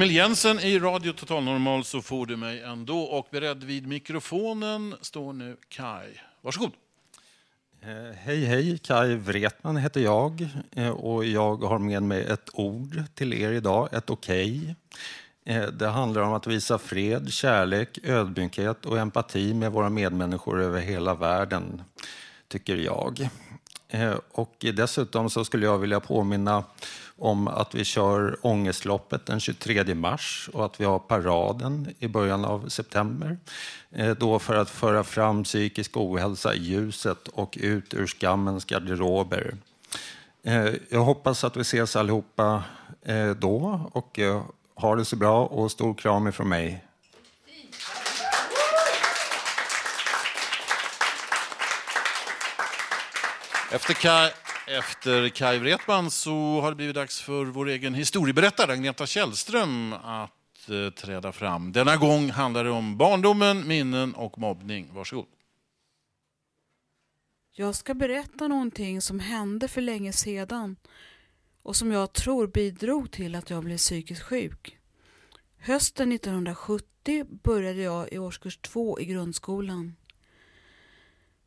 Emil Jensen i Radio Total Normal så får du mig ändå. Och beredd vid mikrofonen står nu Kai. Varsågod. Eh, hej, hej. Kai Wretman heter jag eh, och jag har med mig ett ord till er idag, ett okej. Okay. Det handlar om att visa fred, kärlek, ödmjukhet och empati med våra medmänniskor över hela världen, tycker jag. Och dessutom så skulle jag vilja påminna om att vi kör Ångestloppet den 23 mars och att vi har paraden i början av september. Eh, då för att föra fram psykisk ohälsa i ljuset och ut ur skammens garderober. Eh, jag hoppas att vi ses allihopa eh, då och ha det så bra och stor kram ifrån mig. Efter Kai, efter Kai Wretman så har det blivit dags för vår egen historieberättare Agneta Källström att eh, träda fram. Denna gång handlar det om barndomen, minnen och mobbning. Varsågod. Jag ska berätta någonting som hände för länge sedan och som jag tror bidrog till att jag blev psykiskt sjuk. Hösten 1970 började jag i årskurs två i grundskolan.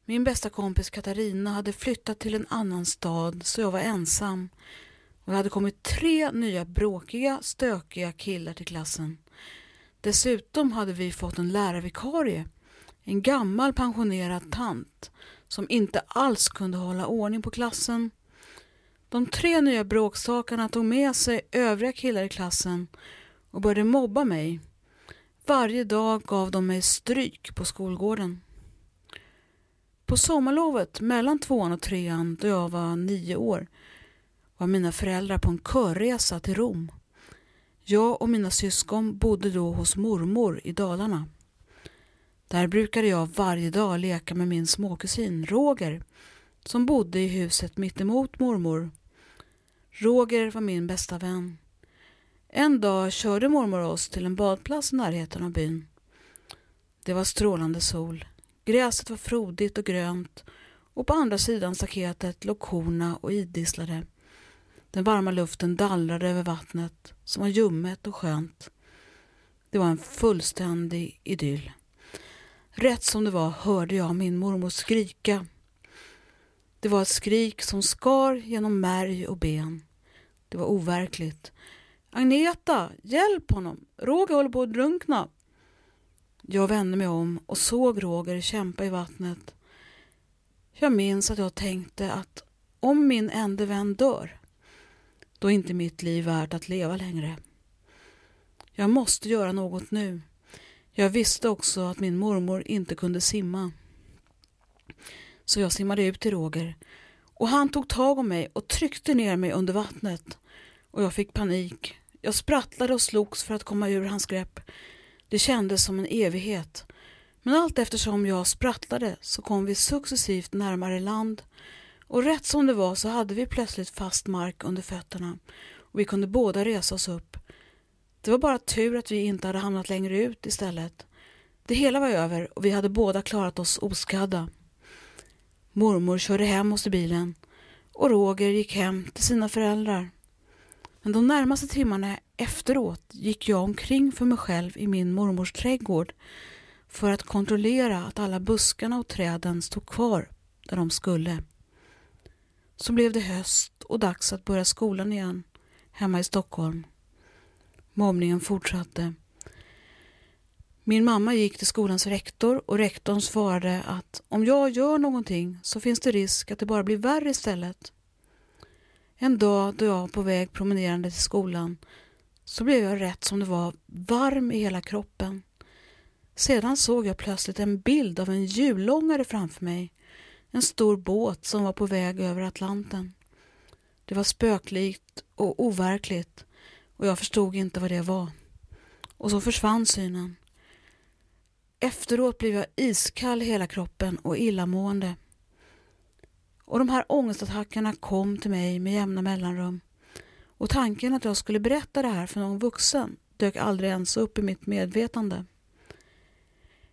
Min bästa kompis Katarina hade flyttat till en annan stad så jag var ensam och det hade kommit tre nya bråkiga, stökiga killar till klassen. Dessutom hade vi fått en lärarvikarie, en gammal pensionerad tant som inte alls kunde hålla ordning på klassen. De tre nya bråkstakarna tog med sig övriga killar i klassen och började mobba mig. Varje dag gav de mig stryk på skolgården. På sommarlovet mellan tvåan och trean då jag var nio år var mina föräldrar på en körresa till Rom. Jag och mina syskon bodde då hos mormor i Dalarna. Där brukade jag varje dag leka med min småkusin Roger som bodde i huset mittemot mormor. Roger var min bästa vän. En dag körde mormor oss till en badplats i närheten av byn. Det var strålande sol. Gräset var frodigt och grönt och på andra sidan staketet låg korna och idisslade. Den varma luften dallrade över vattnet som var ljummet och skönt. Det var en fullständig idyll. Rätt som det var hörde jag min mormor skrika. Det var ett skrik som skar genom märg och ben. Det var overkligt. Agneta, hjälp honom! Roger håller på att drunkna. Jag vände mig om och såg Roger kämpa i vattnet. Jag minns att jag tänkte att om min enda vän dör, då är inte mitt liv värt att leva längre. Jag måste göra något nu. Jag visste också att min mormor inte kunde simma. Så jag simmade ut till Roger och han tog tag om mig och tryckte ner mig under vattnet och jag fick panik. Jag sprattlade och slogs för att komma ur hans grepp. Det kändes som en evighet. Men allt eftersom jag sprattlade så kom vi successivt närmare land och rätt som det var så hade vi plötsligt fast mark under fötterna och vi kunde båda resa oss upp. Det var bara tur att vi inte hade hamnat längre ut istället. Det hela var över och vi hade båda klarat oss oskadda. Mormor körde hem oss i bilen och Roger gick hem till sina föräldrar. Men de närmaste timmarna efteråt gick jag omkring för mig själv i min mormors trädgård för att kontrollera att alla buskarna och träden stod kvar där de skulle. Så blev det höst och dags att börja skolan igen hemma i Stockholm. Mobbningen fortsatte. Min mamma gick till skolans rektor och rektorn svarade att om jag gör någonting så finns det risk att det bara blir värre istället. En dag då jag var på väg promenerande till skolan så blev jag rätt som det var varm i hela kroppen. Sedan såg jag plötsligt en bild av en jullångare framför mig. En stor båt som var på väg över Atlanten. Det var spöklikt och overkligt och jag förstod inte vad det var. Och så försvann synen. Efteråt blev jag iskall i hela kroppen och illamående. Och de här ångestattackerna kom till mig med jämna mellanrum. Och tanken att jag skulle berätta det här för någon vuxen dök aldrig ens upp i mitt medvetande.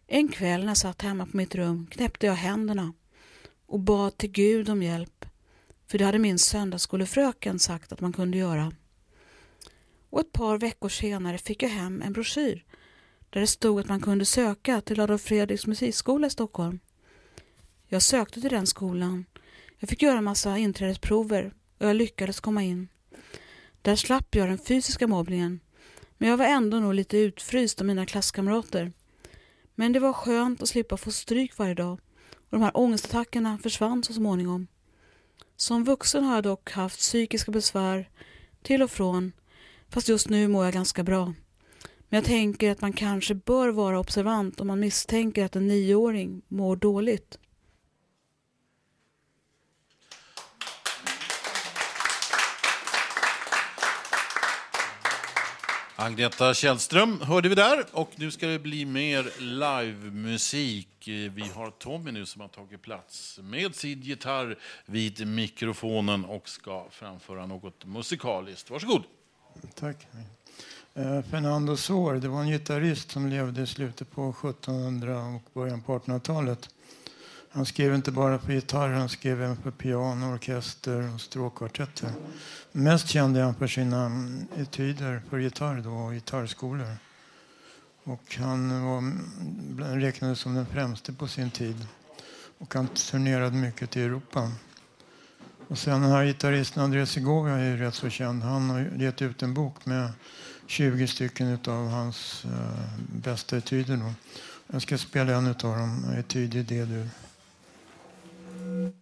En kväll när jag satt hemma på mitt rum knäppte jag händerna och bad till Gud om hjälp. För det hade min söndagsskolefröken sagt att man kunde göra. Och ett par veckor senare fick jag hem en broschyr där det stod att man kunde söka till Adolf Fredriks musikskola i Stockholm. Jag sökte till den skolan. Jag fick göra en massa inträdesprover och jag lyckades komma in. Där slapp jag den fysiska mobbningen men jag var ändå nog lite utfryst av mina klasskamrater. Men det var skönt att slippa få stryk varje dag och de här ångestattackerna försvann så småningom. Som vuxen har jag dock haft psykiska besvär till och från fast just nu mår jag ganska bra. Men jag tänker att man kanske bör vara observant om man misstänker att en nioåring mår dåligt. Agneta Källström hörde vi där och nu ska det bli mer livemusik. Vi har Tommy nu som har tagit plats med sin gitarr vid mikrofonen och ska framföra något musikaliskt. Varsågod. Tack. Eh, Fernando Sor, det var en gitarrist som levde i slutet på 1700 och början på 1800-talet. Han skrev inte bara för gitarr, han skrev även för piano, orkester och stråkkvartetter. Mest känd är han för sina mm, etyder för gitarr då, och gitarrskolor. Och han var, mm, räknades som den främste på sin tid. Och han turnerade mycket i Europa. Och sen den här gitarristen Andrés Segovia är ju rätt så känd. Han har gett ut en bok med 20 stycken av hans uh, bästa etyder. Då. Jag ska spela en av dem, Etyd i D-dur. Thank you.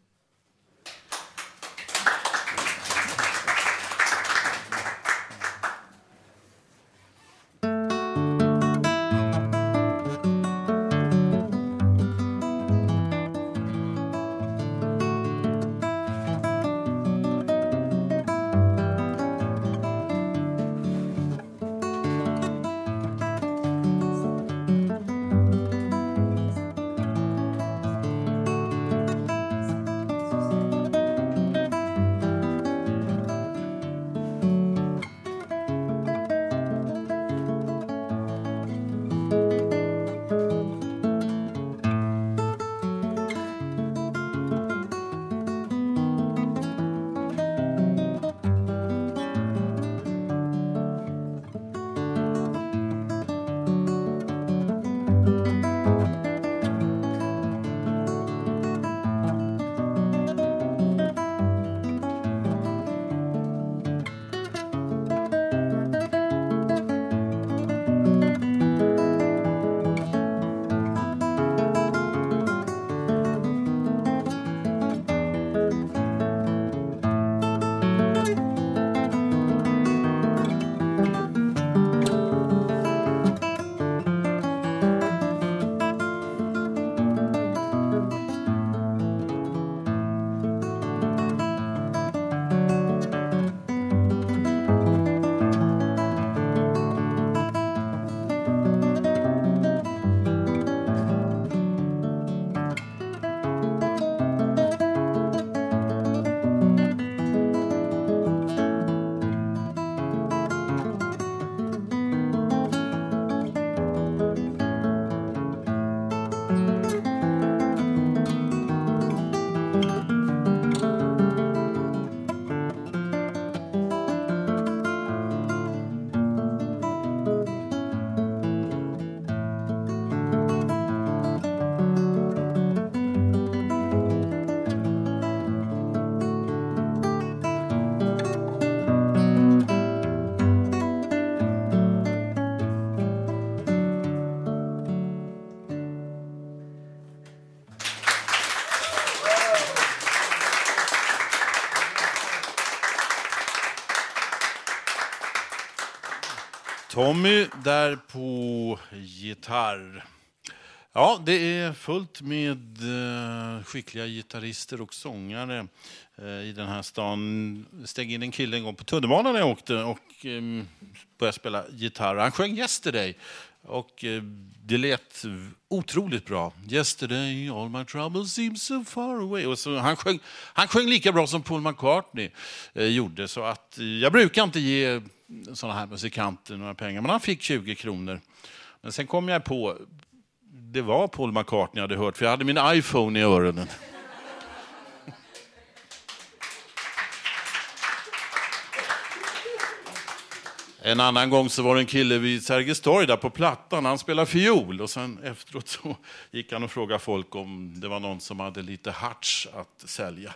Tommy där på gitarr. Ja, det är fullt med eh, skickliga gitarrister och sångare eh, i den här stan. Steg in en kille en gång på tunnelbanan när jag åkte och ehm, började spela gitarr. Han sjöng Yesterday och eh, det lät otroligt bra. Yesterday all my troubles seem so far away. Och så, han, sjöng, han sjöng lika bra som Paul McCartney gjorde. Så att, jag brukar inte ge sådana här musikanter några pengar, men han fick 20 kronor. Men sen kom jag på, det var Paul McCartney jag hade hört, för jag hade min iPhone i öronen. En annan gång så var det en kille vid Sergels torg där på Plattan, han spelade fiol och sen efteråt så gick han och frågade folk om det var någon som hade lite harts att sälja.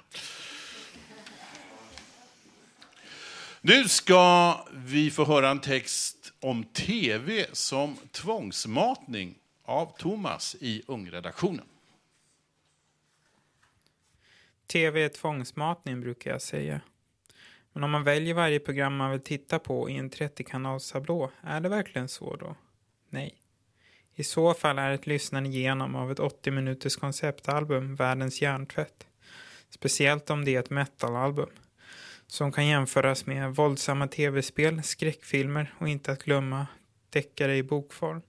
Nu ska vi få höra en text om tv som tvångsmatning av Thomas i Ungredaktionen. TV är tvångsmatning brukar jag säga. Men om man väljer varje program man vill titta på i en 30-kanalstablå, är det verkligen så då? Nej. I så fall är ett lyssnande igenom av ett 80 minuters konceptalbum världens hjärntvätt. Speciellt om det är ett metalalbum. Som kan jämföras med våldsamma tv-spel, skräckfilmer och inte att glömma deckare i bokform.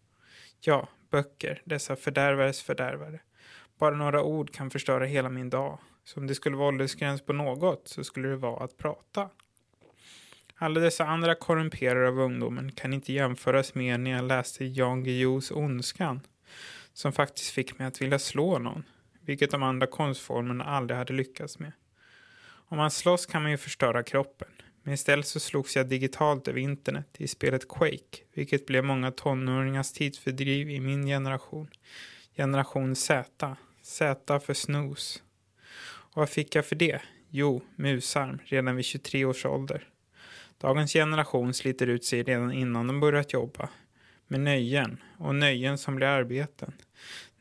Ja, böcker, dessa fördärvares fördärvare. Bara några ord kan förstöra hela min dag. Så om det skulle vara åldersgräns på något så skulle det vara att prata. Alla dessa andra korrumperare av ungdomen kan inte jämföras med när jag läste Jan Guillous Ondskan. Som faktiskt fick mig att vilja slå någon. Vilket de andra konstformerna aldrig hade lyckats med. Om man slåss kan man ju förstöra kroppen. Men istället så slogs jag digitalt över internet i spelet Quake. Vilket blev många tonåringars tidsfördriv i min generation. Generation Z. Z för snooze. Och vad fick jag för det? Jo, musarm redan vid 23 års ålder. Dagens generation sliter ut sig redan innan de börjat jobba. Med nöjen, och nöjen som blir arbeten.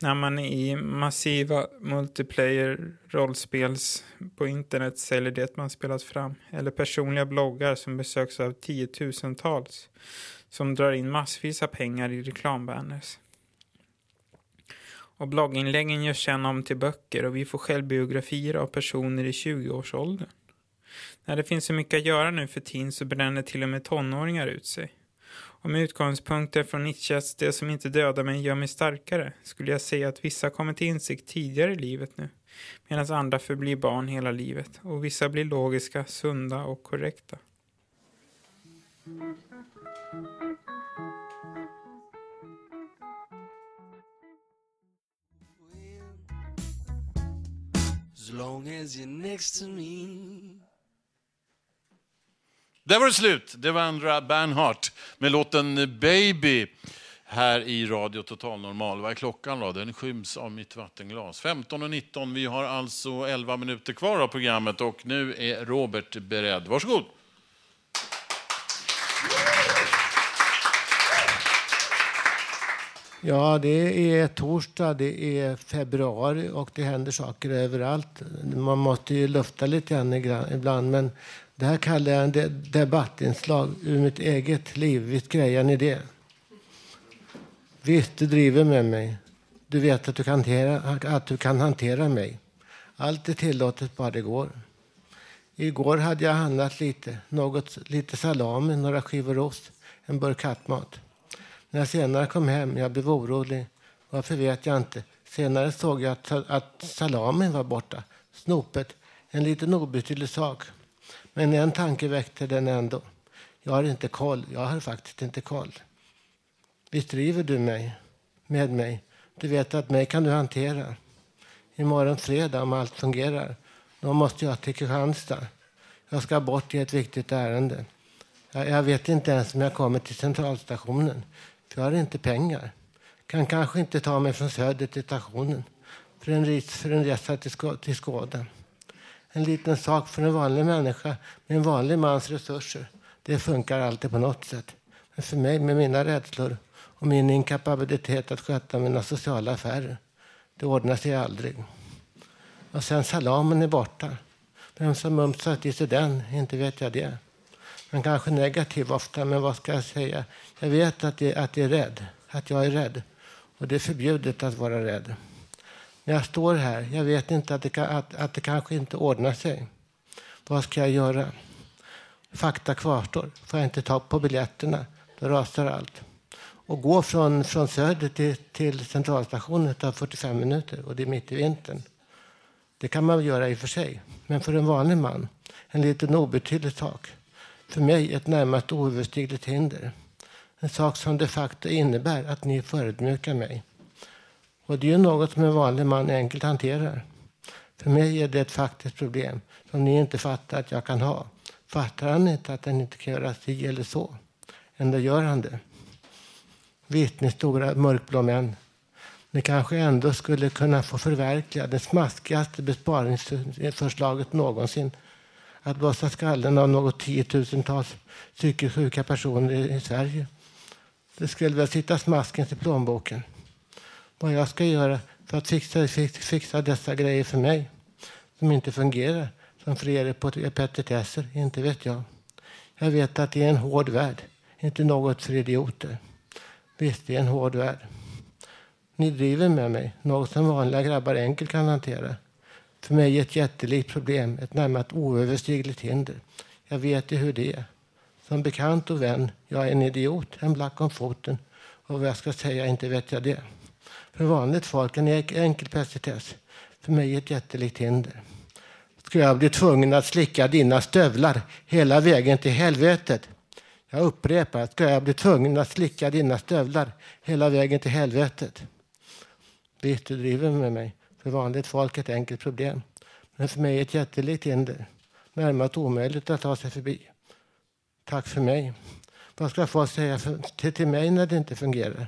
När man i massiva multiplayer rollspels på internet säljer det man spelat fram. Eller personliga bloggar som besöks av tiotusentals. Som drar in massvis av pengar i reklambanners. Och blogginläggen görs sen om till böcker och vi får självbiografier av personer i 20-årsåldern. När det finns så mycket att göra nu för tiden så bränner till och med tonåringar ut sig. Om utgångspunkten utgångspunkter från Nietzsches Det som inte dödar mig gör mig starkare skulle jag säga att vissa kommer till insikt tidigare i livet nu. Medan andra förblir barn hela livet. Och vissa blir logiska, sunda och korrekta. As long as you're next to me. Där var det slut. Det var Andra Bernhardt med låten Baby här i Radio Total Normal. Vad är klockan då? Den skyms av mitt vattenglas. 15 och 19. Vi har alltså 11 minuter kvar av programmet och nu är Robert beredd. Varsågod. Ja, det är torsdag, det är februari och det händer saker överallt. Man måste ju lufta lite grann ibland, men det här kallar jag en de debattinslag ur mitt eget liv. Visst grejar ni det? Visst, du driver med mig. Du vet att du kan hantera, att du kan hantera mig. Allt är tillåtet bara det går. Igår hade jag handlat lite, något, lite salami, några skivor ost, en burk kattmat. När jag senare kom hem, jag blev orolig. Varför vet jag inte. Senare såg jag att, att salamin var borta. Snopet, en liten obetydlig sak. Men en tanke väckte den ändå. Jag har inte koll. Jag har faktiskt inte koll. Visst driver du mig med mig? Du vet att mig kan du hantera. Imorgon fredag, om allt fungerar, då måste jag till Kristianstad. Jag ska bort i ett viktigt ärende. Jag, jag vet inte ens om jag kommer till centralstationen. För jag har inte pengar. Kan kanske inte ta mig från Söder till stationen för en, ris, för en resa till, Skå, till Skåne. En liten sak för en vanlig människa med en vanlig mans resurser. Det funkar alltid på något sätt. Men för mig med mina rädslor och min inkapabilitet att sköta mina sociala affärer. Det ordnar sig aldrig. Och sen salamen är borta. Vem som mumsat i sig den, inte vet jag det. Men kanske negativ ofta. Men vad ska jag säga? Jag vet att, det, att, det är rädd, att jag är rädd. Och det är förbjudet att vara rädd. När jag står här, jag vet inte att det, kan, att, att det kanske inte ordnar sig. Vad ska jag göra? Fakta kvarstår. Får jag inte tag på biljetterna, då rasar allt. Och gå från, från Söder till, till centralstationen tar 45 minuter och det är mitt i vintern. Det kan man göra i och för sig. Men för en vanlig man, en liten obetydlig sak. För mig ett närmast oöverstigligt hinder. En sak som de facto innebär att ni förödmjukar mig. Och det är ju något som en vanlig man enkelt hanterar. För mig är det ett faktiskt problem som ni inte fattar att jag kan ha. Fattar han inte att han inte kan göra si eller så? Ändå gör han det. Visst, ni stora mörkblå män. Ni kanske ändå skulle kunna få förverkliga det smaskigaste besparingsförslaget någonsin. Att blåsa skallen av något tiotusentals psykiskt sjuka personer i Sverige. Det skulle väl sitta smaskens i plånboken. Vad jag ska göra för att fixa, fixa dessa grejer för mig som inte fungerar som för er på petitesser, inte vet jag. Jag vet att det är en hård värld, inte något för idioter. Visst, det är en hård värld. Ni driver med mig, något som vanliga grabbar enkelt kan hantera. För mig är ett jättelikt problem, ett närmast oöverstigligt hinder. Jag vet ju hur det är. Som bekant och vän, jag är en idiot, en black om foten. Och vad jag ska säga, inte vet jag det. För vanligt folk en enkel petitess. För mig ett jättelikt hinder. Ska jag bli tvungen att slicka dina stövlar hela vägen till helvetet? Jag upprepar, ska jag bli tvungen att slicka dina stövlar hela vägen till helvetet? Visst, du driver med mig. För vanligt folk ett enkelt problem. Men för mig ett jättelikt hinder. Närmast omöjligt att ta sig förbi. Tack för mig. Vad ska folk säga för, till, till mig när det inte fungerar?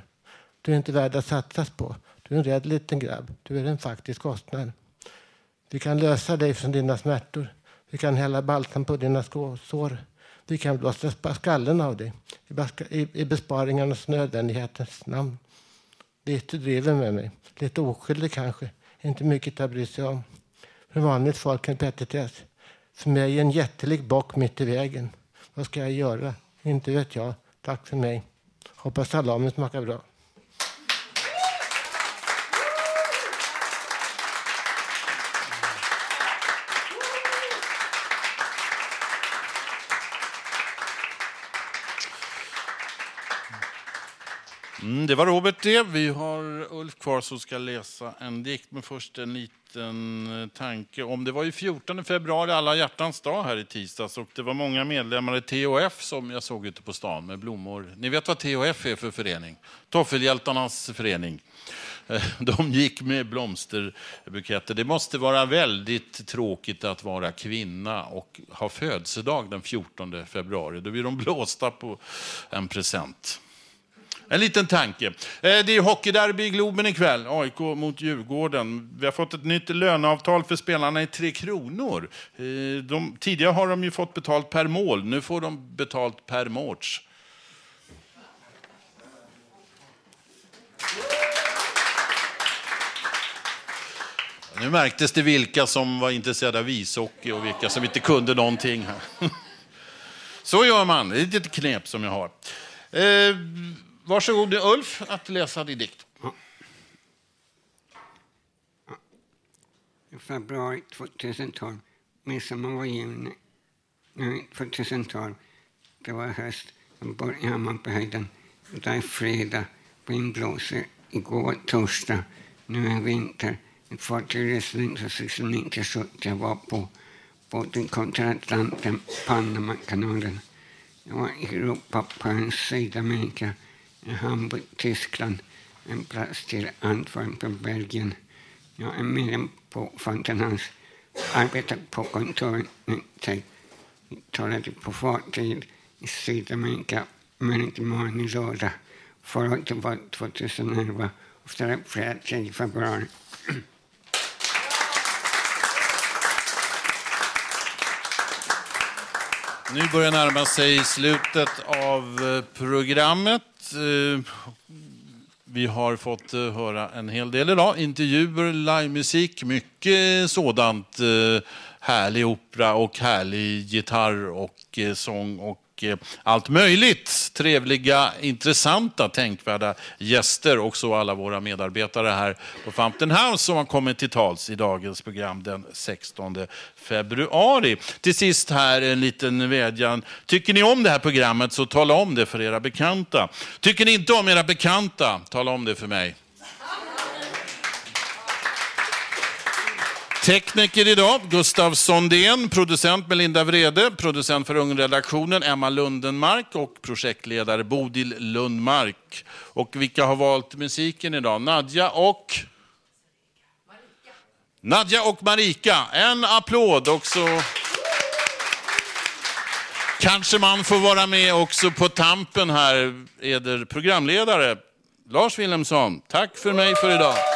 Du är inte värd att satsas på. Du är en rädd liten grabb. Du är en faktisk kostnad. Vi kan lösa dig från dina smärtor. Vi kan hälla balsam på dina sår. Vi kan blåsa skallen av dig i besparingarnas nödvändighetens namn. Visst, du driver med mig. Lite oskyldig kanske. Inte mycket att bry sig om. För vanligt folk en petitess. För mig en jättelik bock mitt i vägen. Vad ska jag göra? Inte vet jag. Tack för mig. Hoppas salamin smakar bra. Mm, det var Robert det. Vi har Ulf kvar som ska läsa en dikt. Men först en liten eh, tanke. Om det var ju 14 februari, alla hjärtans dag här i tisdags och det var många medlemmar i THF som jag såg ute på stan med blommor. Ni vet vad THF är för förening? Toffelhjältarnas förening. Eh, de gick med blomsterbuketter. Det måste vara väldigt tråkigt att vara kvinna och ha födelsedag den 14 februari. Då blir de blåsta på en present. En liten tanke. Eh, det är hockeyderby i Globen ikväll. AIK mot Djurgården. Vi har fått ett nytt löneavtal för spelarna i Tre Kronor. Eh, de, tidigare har de ju fått betalt per mål. Nu får de betalt per match. Nu märktes det vilka som var intresserade av ishockey och vilka som inte kunde någonting. [LAUGHS] Så gör man. Det är ett litet knep som jag har. Eh, Varsågod Ulf att läsa din dikt. I februari 2012. Midsommar var juni. Nu 2012. Det var höst. Jag bor i Hammarbyhöjden. Det är fredag. Vind blåser. Igår torsdag. Nu är vinter. Ett fartyg reste 1969-1970. jag var på båten kontra Atlanten, Panamakanalen. Jag var i Europa, på en Sydamerika, Hamburg, Tyskland, en plats till Antwerpen, Belgien. Jag är medlem på Fountain arbetar på kontoret, talade på fartyg i Sydamerika, men inte morgon i lördag. Förra året var 2011 och fredag 3 februari. Nu börjar närma sig slutet av eh, programmet. Eh, vi har fått eh, höra en hel del idag. Intervjuer, livemusik, mycket sådant. Härlig opera och härlig gitarr och sång och och eh, allt möjligt. Trevliga, intressanta, tänkvärda gäster och så alla våra medarbetare här på Fountain House som har kommit till tals i dagens program den 16 februari. Till sist här en liten vädjan. Tycker ni om det här programmet så tala om det för era bekanta. Tycker ni inte om era bekanta, tala om det för mig. Tekniker idag, Gustav Sondén, producent Melinda Vrede, producent för Ungredaktionen Emma Lundenmark och projektledare Bodil Lundmark. Och vilka har valt musiken idag? Nadja och? Marika. Nadja och Marika. En applåd också. Kanske man får vara med också på tampen här, eder programledare Lars Wilhelmsson. Tack för mig för idag.